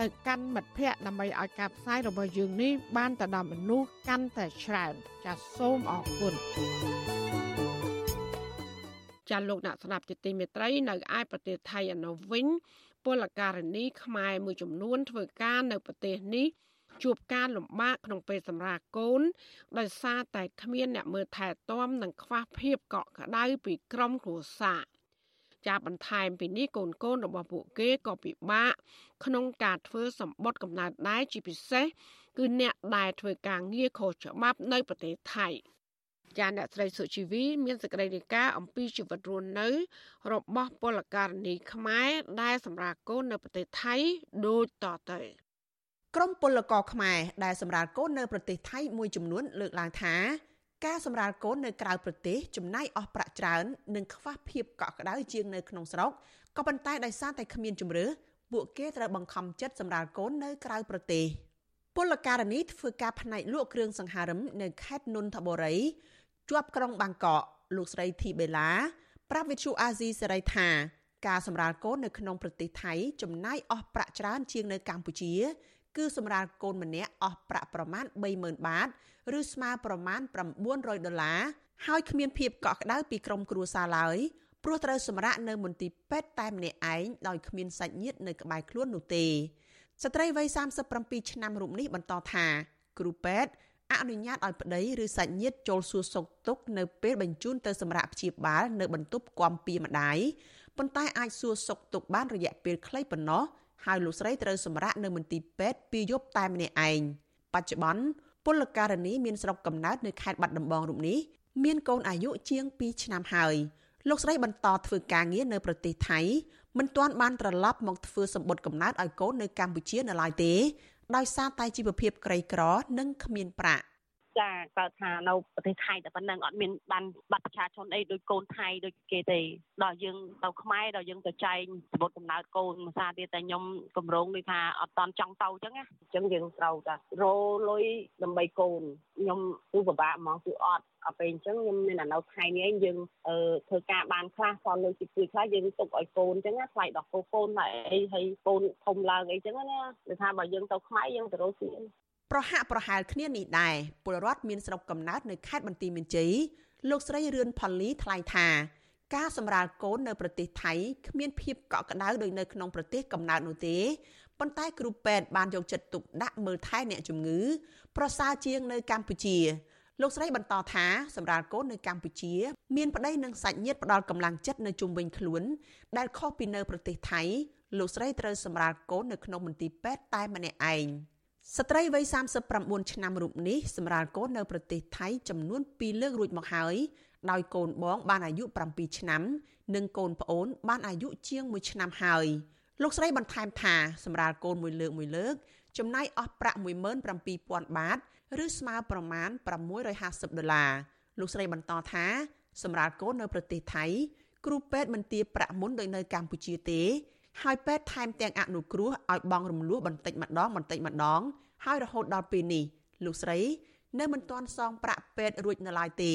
ទៅកាន់មិត្តភ័ក្តិដើម្បីឲ្យការផ្សាយរបស់យើងនេះបានទៅដល់មនុស្សកាន់តែច្រើនចាសសូមអរគុណចាលោកអ្នកស្ដាប់ជាទីមេត្រីនៅឯប្រទេសថៃឯនោះវិញពលករនីខ្មែរមួយចំនួនធ្វើការនៅប្រទេសនេះជួបការលំបាកក្នុងពេលសម្រាលកូនដោយសារតែគ្មានអ្នកមើលថែទាំនិងខ្វះភាពកក់ក្ដៅពីក្រុមគ្រួសារ ចាបន្ថែមពីនេះកូនកូនរបស់ពួកគេក៏ពិបាកក្នុងការធ្វើសម្បត្តិកំណើតដែរជាពិសេសគឺអ្នកដែលធ្វើការងារខុសច្បាប់នៅប្រទេសថៃចាអ្នកស្រីសុជីវីមានសេចក្តីរាយការណ៍អំពីជីវិតរស់នៅ របស់ពលករនីខ្មែរដែលសម្រាប់កូននៅប្រទេសថៃដូចតទៅក្រមពលករខ្មែរដែលសម្រាប់កូននៅប្រទេសថៃមួយចំនួនលើកឡើងថា ការសម្រាលកូននៅក្រៅប្រទេសចំណាយអស់ប្រាក់ច្រើននិងខ្វះភាពកក់ក្ដៅជាងនៅក្នុងស្រុកក៏ប៉ុន្តែដោយសារតែគ្មានជំរឿពួកគេត្រូវបង្ខំចិត្តសម្រាលកូននៅក្រៅប្រទេសពលករនីធ្វើការផ្នែកលក់គ្រឿងសង្ហារឹមនៅខេត្តនន្ទបុរីជាប់ក្រុងបាងកកលោកស្រីធីបេឡាប្រាប់វិទ្យុអាស៊ីសេរីថាការសម្រាលកូននៅក្នុងប្រទេសថៃចំណាយអស់ប្រាក់ច្រើនជាងនៅកម្ពុជា គឺសម្រាលកូនម្នាក់អស់ប្រាក់ប្រមាណ30000បាតឬស្មើប្រមាណ900ដុល្លារហើយគ្មានភាពកក់ក្ដៅពីក្រុមគ្រួសារឡើយព្រោះត្រូវសម្រាកនៅមន្ទីរពេទ្យតែម្នាក់ឯងដោយគ្មានសាច់ញាតិនៅក្បែរខ្លួននោះទេស្ត្រីវ័យ37ឆ្នាំរូបនេះបន្តថាគ្រូពេទ្យអនុញ្ញាតឲ្យប្តីឬសាច់ញាតិចូលសួរសុខទុក្ខនៅពេលបញ្ជូនទៅសម្រាប់ព្យាបាលនៅបន្ទប់គាំពីម្ដាយប៉ុន្តែអាចសួរសុខទុក្ខបានរយៈពេលខ្លីប៉ុណ្ណោះ ហើយលោកស្រីត្រូវសម្រាកនៅមន្ទីរពេទ្យពីរយប់តែម្នាក់ឯងបច្ចុប្បន្នពលករនីមានស្រុកកំណើតនៅខេត្តបាត់ដំបងរូបនេះមានកូនអាយុជាង2ឆ្នាំហើយលោកស្រីបន្តធ្វើការងារនៅប្រទេសថៃមិនទាន់បានត្រឡប់មកធ្វើសម្បត្តិកំណើតឲ្យកូននៅកម្ពុជានៅឡើយទេដោយសារតែជីវភាពក្រីក្រ និងគ្មានប្រាក់ ចាកើតថានៅប្រទេសថៃតែប៉ុណ្ណឹងអត់មានបានបាត់ប្រជាជនអីដូចកូនថៃដូចគេទេដល់យើងទៅខ្មែរដល់យើងទៅចែងសម្បត្តិកំណើតកូនភាសាទៀតតែខ្ញុំកម្រងដូចថាអត់តន់ចង់ទៅអញ្ចឹងណាអញ្ចឹងយើងត្រូវតែរលុយដើម្បីកូនខ្ញុំគឺពិបាកហ្មងគឺអត់អពេលអញ្ចឹងខ្ញុំមានអានៅថៃនេះយើងអឺធ្វើការបានខ្លះសល់លុយជួយខ្លះយើងទុកឲ្យកូនអញ្ចឹងណាថ្លៃដល់កូនកូនហើយអីហើយកូនធំឡើងអីអញ្ចឹងណាគឺថាបើយើងទៅខ្មែរយើងទៅរកស៊ី ប្រហាក់ប្រហែលគ្នានេះដែរពលរដ្ឋមានស្រុកកំណើតនៅខេត្តបន្ទាយមានជ័យលោកស្រីរឿនផល្លីថ្លែងថាការសម្រាលកូននៅប្រទេសថៃគ្មានភាពកក់ក្ដៅដូចនៅក្នុងប្រទេសកំណើតនោះទេប៉ុន្តែគ្រូពេទ្យបានយកចិត្តទុកដាក់មើលថែអ្នកជំងឺ ប្រសើរជាងនៅកម្ពុជាលោកស្រីបន្តថាសម្រាប់កូននៅកម្ពុជា មានប្តីនិងសាច់ញាតិផ្ដល់កម្លាំងចិត្តនៅជុំវិញខ្លួន ដែលខុសពីនៅប្រទេសថៃលោកស្រីត្រូវសម្រាប់កូននៅក្នុងមន្ទីរពេទ្យតែម្នាក់ឯង ស្ត្រីវ័យ39ឆ្នាំរូបនេះសម្រាប់កូននៅប្រទេសថៃចំនួន2លើករួចមកហើយដោយកូនបងបានអាយុ7ឆ្នាំ និងកូនប្អូនបានអាយុជាង1ឆ្នាំហើយលោកស្រីបន្ថែមថាសម្រាប់កូនមួយលើកមួយលើកចំណាយអស់ប្រាក់17000បាតឬស្មើប្រមាណ650ដុល្លារលោកស្រីបន្តថាសម្រាប់កូននៅប្រទេសថៃ គ្រូពេទ្យមិនទារប្រាក់មុនដូចនៅកម្ពុជាទេ ហើយពេទ្យថែមទាំងអនុគ្រោះឲ្យបង់រំលោះបន្តិចម្ដងបន្តិចម្ដង ហើយរហូតដល់ពេលនេះលោកស្រី នៅមិនទាន់សងប្រាក់ពេទ្យរួចនៅឡើយទេ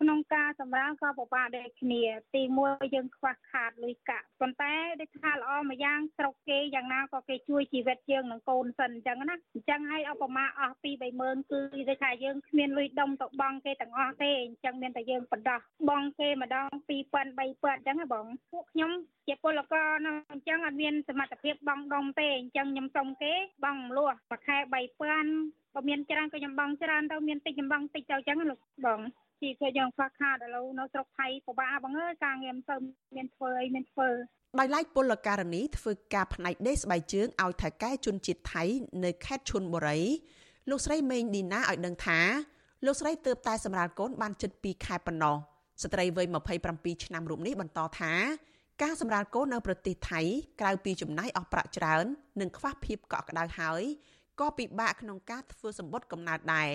ក្នុងការសម្រាលក៏ពិបាកដូចគ្នា ទីមួយយើងខ្វះខាតលុយកាក់ប៉ុន្តែដូចថាល្អមួយយ៉ាងស្រុកគេយ៉ាងណាក៏គេជួយជីវិតយើងនឹងកូនសិនអញ្ចឹងណាអញ្ចឹងហើយឧបមាអស់ពី30000គឺដូចថាយើងគ្មានលុយដុំទៅបង់គេទាំងអស់ទេអញ្ចឹងមានតែយើងបដោះបង់គេម្ដង2000 3000អញ្ចឹងហ៎បងពួកខ្ញុំជាពលករនោះអញ្ចឹងអត់មានសមត្ថភាពបង់ដុំទេអញ្ចឹងខ្ញុំសុំគេបង់មលោះមួយខែ3000បើមានច្រើនក៏ខ្ញុំបង់ច្រើនទៅមានតិចខ្ញុំបង់តិចទៅអញ្ចឹងលោកបង ជីវិតយើងខ្វះខាតឥឡូវនៅស្រុកថៃពិបាកបងអើយការងារមិនទៅមានធ្វើអីមានធ្វើដោយឡែកពលករនីធ្វើការផ្នែកដេកស្បែកជើងឲ្យថៅកែជនជាតិថៃនៅខេត្តឈុនបុរីលោកស្រីមេងឌីណាឲ្យដឹងថាលោកស្រីទើបតែសម្រាលកូនបានជិត2ខែប៉ុណ្ណោះស្ត្រីវ័យ27ឆ្នាំរូបនេះបន្តថាការសម្រាលកូននៅប្រទេសថៃក្រៅពីចំណាយអស់ប្រាក់ច្រើននិងខ្វះភាពកក់ក្ដៅហើយក៏ពិបាកក្នុងការធ្វើសម្បត្តិកំណើតដែរ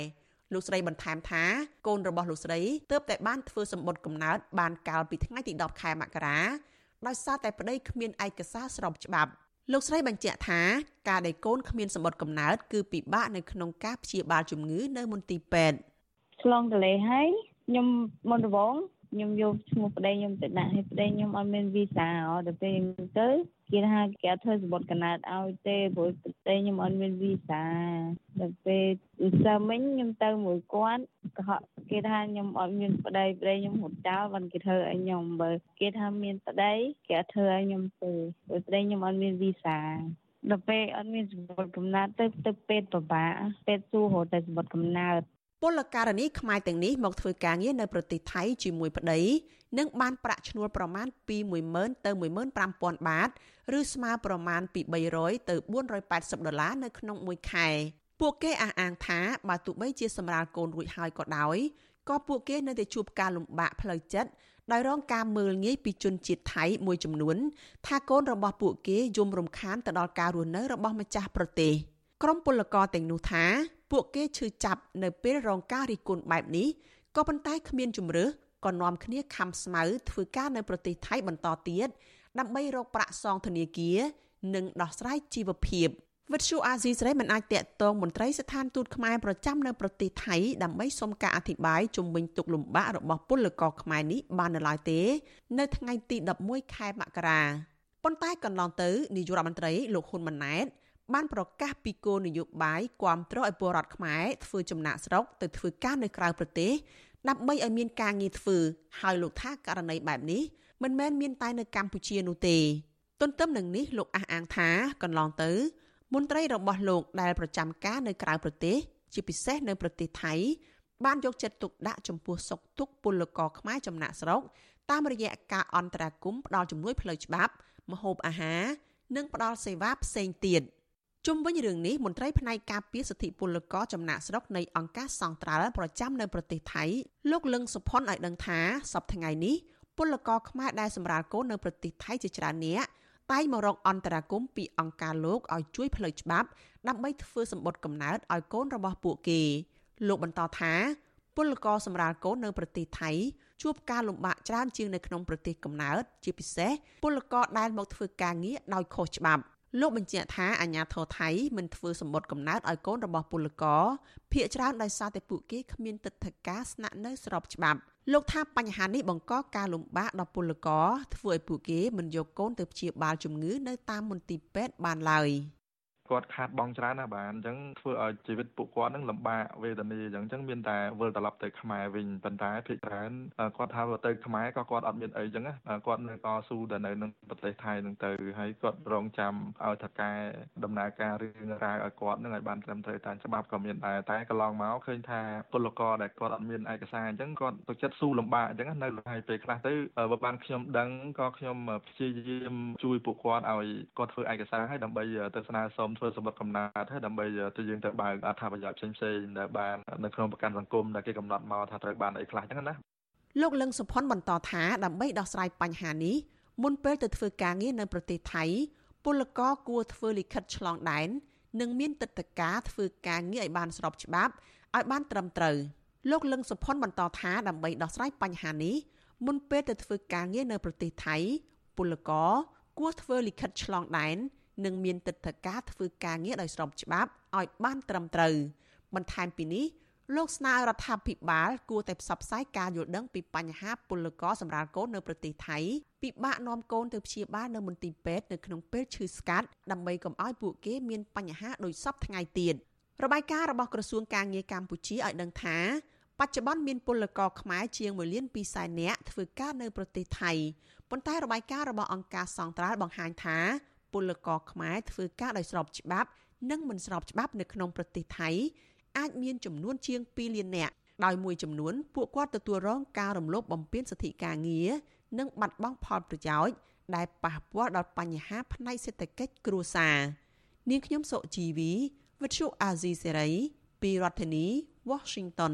លោកស្រីបន្ថែមថាកូនរបស់លោកស្រីទើបតែបានធ្វើសម្បត្តិកំណើតបានកាលពីថ្ងៃទី10ខែមករាដោយសារតែប្តីគ្មានឯកសារស្របច្បាប់លោកស្រីបញ្ជាក់ថាការដែលកូនគ្មានសម្បត្តិកំណើតគឺពិបាកនៅក្នុងការព្យាបាលជំងឺនៅមន្ទីរពេទ្យឆ្លងតលេហើយខ្ញុំមុនដំបូង ខ្ញុំយកឈ្មោះប្តីខ្ញុំទៅដាក់ឲ្យប្តីខ្ញុំអត់មានវីសាអត់ទៅពេលទៅគេថាគេអត់ធ្វើសម្បត្តិកណាតឲ្យទេព្រោះប្រទេសខ្ញុំអត់មានវីសាដល់ពេលសើមិញខ្ញុំទៅមួយគាត់កុហកគេថាខ្ញុំអត់មានប្តីប្តីខ្ញុំហត់ចោលបានគេធ្វើឲ្យខ្ញុំបើគេថាមានប្តីគេអត់ធ្វើឲ្យខ្ញុំទេព្រោះប្តីខ្ញុំអត់មានវីសាដល់ពេលអត់មានសម្បត្តិកំណើតទៅទៅពេទ្យពិបាកពេទ្យសួររកតែសម្បត្តិកំណើត ពលករនីខ្មែរទាំងនេះមកធ្វើការងារនៅប្រទេសថៃជាមួយប្តីនិងបានប្រាក់ឈ្នួលប្រមាណពី10000ទៅ15000បាតឬស្មើប្រមាណពី300ទៅ480ដុល្លារនៅក្នុងមួយខែពួកគេអះអាងថាបើទោះបីជាសម្រាលកូនរួចហើយក៏ដោយក៏ពួកគេនៅតែជួបការលំបាកផ្លូវចិត្តដោយរងការមើលងាយពីជនជាតិថៃមួយចំនួន ថាកូនរបស់ពួកគេយំរំខានទៅដល់ការរស់នៅរបស់ម្ចាស់ប្រទេសក្រុមពលករទាំងនោះថា ពួកគេឈឺចាប់នៅពេលរងការរិះគន់បែបនេះក៏ប៉ុន្តែគ្មានជំរឿក៏នាំគ្នាខំស្មៅធ្វើការនៅប្រទេសថៃបន្តទៀតដើម្បីរកប្រាក់សងធនាគារនិងដោះស្រាយជីវភាពវិទ្យុអាស៊ីសេរីមិនអាចតាក់ទងមន្ត្រីស្ថានទូតខ្មែរប្រចាំនៅប្រទេសថៃដើម្បីសុំការអធិប្បាយជំវិញទុកលំបាករបស់ពលករខ្មែរនេះបាននៅឡើយទេ នៅថ្ងៃទី11ខែមករាប៉ុន្តែកន្លងទៅនាយករដ្ឋមន្ត្រីលោកហ៊ុនម៉ាណែត បានប្រកាសពីគោលនយោបាយគាំទ្រឲ្យពលរដ្ឋខ្មែរធ្វើចំណាក់ស្រុកទៅធ្វើការនៅក្រៅប្រទេសដើម្បីឲ្យមានការងារធ្វើហើយលោកថាករណីបែបនេះមិនមែនមានតែនៅកម្ពុជានោះទេ ទន្ទឹមនឹងនេះលោកអះអាងថាកន្លងទៅ មន្ត្រីរបស់លោកដែលប្រចាំការនៅក្រៅប្រទេស ជាពិសេសនៅប្រទេសថៃបានយកចិត្តទុកដាក់ចំពោះសុខទុក្ខពលករខ្មែរចំណាក់ស្រុកតាមរយៈការអន្តរាគមន៍ផ្ដល់ជំនួយផ្លូវច្បាប់ម្ហូបអាហារនិងផ្ដល់សេវាផ្សេងទៀត។ ជុំវិញរឿងនេះមន្ត្រីផ្នែកការពារសិទ្ធិពលករចំណាក់ស្រុកនៃអង្គការសង្ត្រាល់ប្រចាំនៅប្រទេសថៃលោកលឹងសុផុនឲ្យដឹងថាសប្តាហ៍ថ្ងៃនេះពលករខ្មែរដែលសម្រាលកូននៅប្រទេសថៃជាច្រើនអ្នកតែងមករកអន្តរាគមពីអង្គការលោកឲ្យជួយផ្លូវច្បាប់ដើម្បីធ្វើសម្បត្តិកំណើតឲ្យកូនរបស់ពួកគេលោកបន្តថាពលករសម្រាលកូននៅប្រទេសថៃជួបការលំបាកច្រើនជាងនៅក្នុងប្រទេសកំណើតជាពិសេសពលករដែលមកធ្វើការងារដោយខុសច្បាប់ លោកបញ្ជាក់ថាអាញាធរថៃមិនធ្វើសម្បត្តិកំណើតឲ្យកូនរបស់ពលករភ ieck ច្រើនដោយសារតែពួកគេគ្មានទឹកធការស្នាក់នៅស្របច្បាប់លោកថាបញ្ហានេះបង្កការលំបាកដល់ពលករធ្វើឲ្យពួកគេមិនយកកូនទៅព្យាបាលជំងឺនៅតាមមន្ទីរពេទ្យបានឡើយ។ គាត់ខាតបង់ច្រើនណាស់បាទអញ្ចឹងធ្វើឲ្យជីវិតពួកគាត់នឹងលំបាកវេទនាអញ្ចឹងអញ្ចឹងមានតែវិលត្រឡប់ទៅខ្មែរវិញប៉ុន្តែភាគច្រើនគាត់ថាទៅខ្មែរក៏គាត់អត់មានអីអញ្ចឹងគាត់នៅតស៊ូតែនៅក្នុងប្រទេសថៃនឹងទៅហើយគាត់រងចាំឲ្យថកែដំណើរការរឿងរ៉ាវឲ្យគាត់នឹងឲ្យបានត្រឹមត្រូវតាមច្បាប់ក៏មានដែរតែកន្លងមកឃើញថាពលករដែលគាត់អត់មានឯកសារអញ្ចឹងគាត់ទៅចិត្តស៊ូលំបាកអញ្ចឹងនៅហើយពេលខ្លះទៅបើបានខ្ញុំដឹងក៏ខ្ញុំព្យាយាមជួយពួកគាត់ឲ្យគាត់ធ្វើឯកសារឲ្យដើម្បីទៅស្នើសុំធ្វើសម្បត្តិកំណត់ហើយដើម្បីទៅយើងទៅបើកអត្ថប្រយោជន៍ផ្សេងៗដែលបាននៅក្នុងប្រកាន់សង្គមដែលគេកំណត់មកថាត្រូវបានអីខ្លះអញ្ចឹងណាលោកលឹងសុផុនបន្តថាដើម្បីដោះស្រាយបញ្ហានេះមុនពេលទៅធ្វើការងារនៅប្រទេសថៃពលករគួរធ្វើលិខិតឆ្លងដែននិងមានទឹកតការធ្វើការងារឲ្យបានស្របច្បាប់ឲ្យបានត្រឹមត្រូវលោកលឹងសុផុនបន្តថាដើម្បីដោះស្រាយបញ្ហានេះមុនពេលទៅធ្វើការងារនៅប្រទេសថៃពលករគួរធ្វើលិខិតឆ្លងដែន និងមានទឹកធការធ្វើការងារដោយស្របច្បាប់ឲ្យបានត្រឹមត្រូវបន្ថែមពីនេះលោកស្នើរដ្ឋាភិបាលគួរតែផ្សព្វផ្សាយការយល់ដឹងពីបញ្ហាពលករសម្រាលកូននៅប្រទេសថៃពិបាកនាំកូនទៅព្យាបាលនៅមន្ទីរពេទ្យនៅក្នុងពេលឈឺស្កាត់ដើម្បីកុំឲ្យពួកគេមានបញ្ហាដូចសពថ្ងៃទៀតរបាយការណ៍របស់ក្រសួងការងារកម្ពុជាឲ្យដឹងថាបច្ចុប្បន្នមានពលករខ្មែរជាង1លាន2សែននាក់ធ្វើការនៅប្រទេសថៃប៉ុន្តែរបាយការណ៍របស់អង្គការសង្ត្រាល់បង្ហាញថា ពលករខ្មែរធ្វើការដោយស្របច្បាប់ និងមិនស្របច្បាប់នៅក្នុងប្រទេសថៃអាចមានចំនួនជាង2លាននាក់ដោយមួយចំនួនពួកគាត់ទទួលរងការរំលោភបំពានសិទ្ធិការងារនិងបាត់បង់ផលប្រយោជន៍ដែលប៉ះពាល់ដល់បញ្ហាផ្នែកសេដ្ឋកិច្ចគ្រួសារនាងខ្ញុំសុជីវីវិទ្យុអាស៊ីសេរីពីរដ្ឋធានី Washington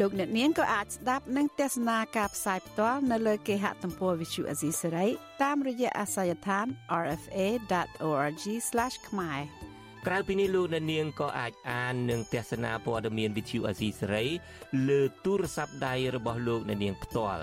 លោកអ្នកនាងក៏អាចស្ដាប់និងទស្សនាការផ្សាយផ្ទាល់នៅលើគេហទំព័រ Visual Asia សេរីតាមរយៈអាសយដ្ឋាន rfa.org/ ខ្មែរក្រៅពីនេះលោកអ្នកនាងក៏អាចអាននិងទស្សនាព័ត៌មាន Visual Asia សេរីលើទូរស័ព្ទដៃរបស់លោកអ្នកនាងផ្ទាល់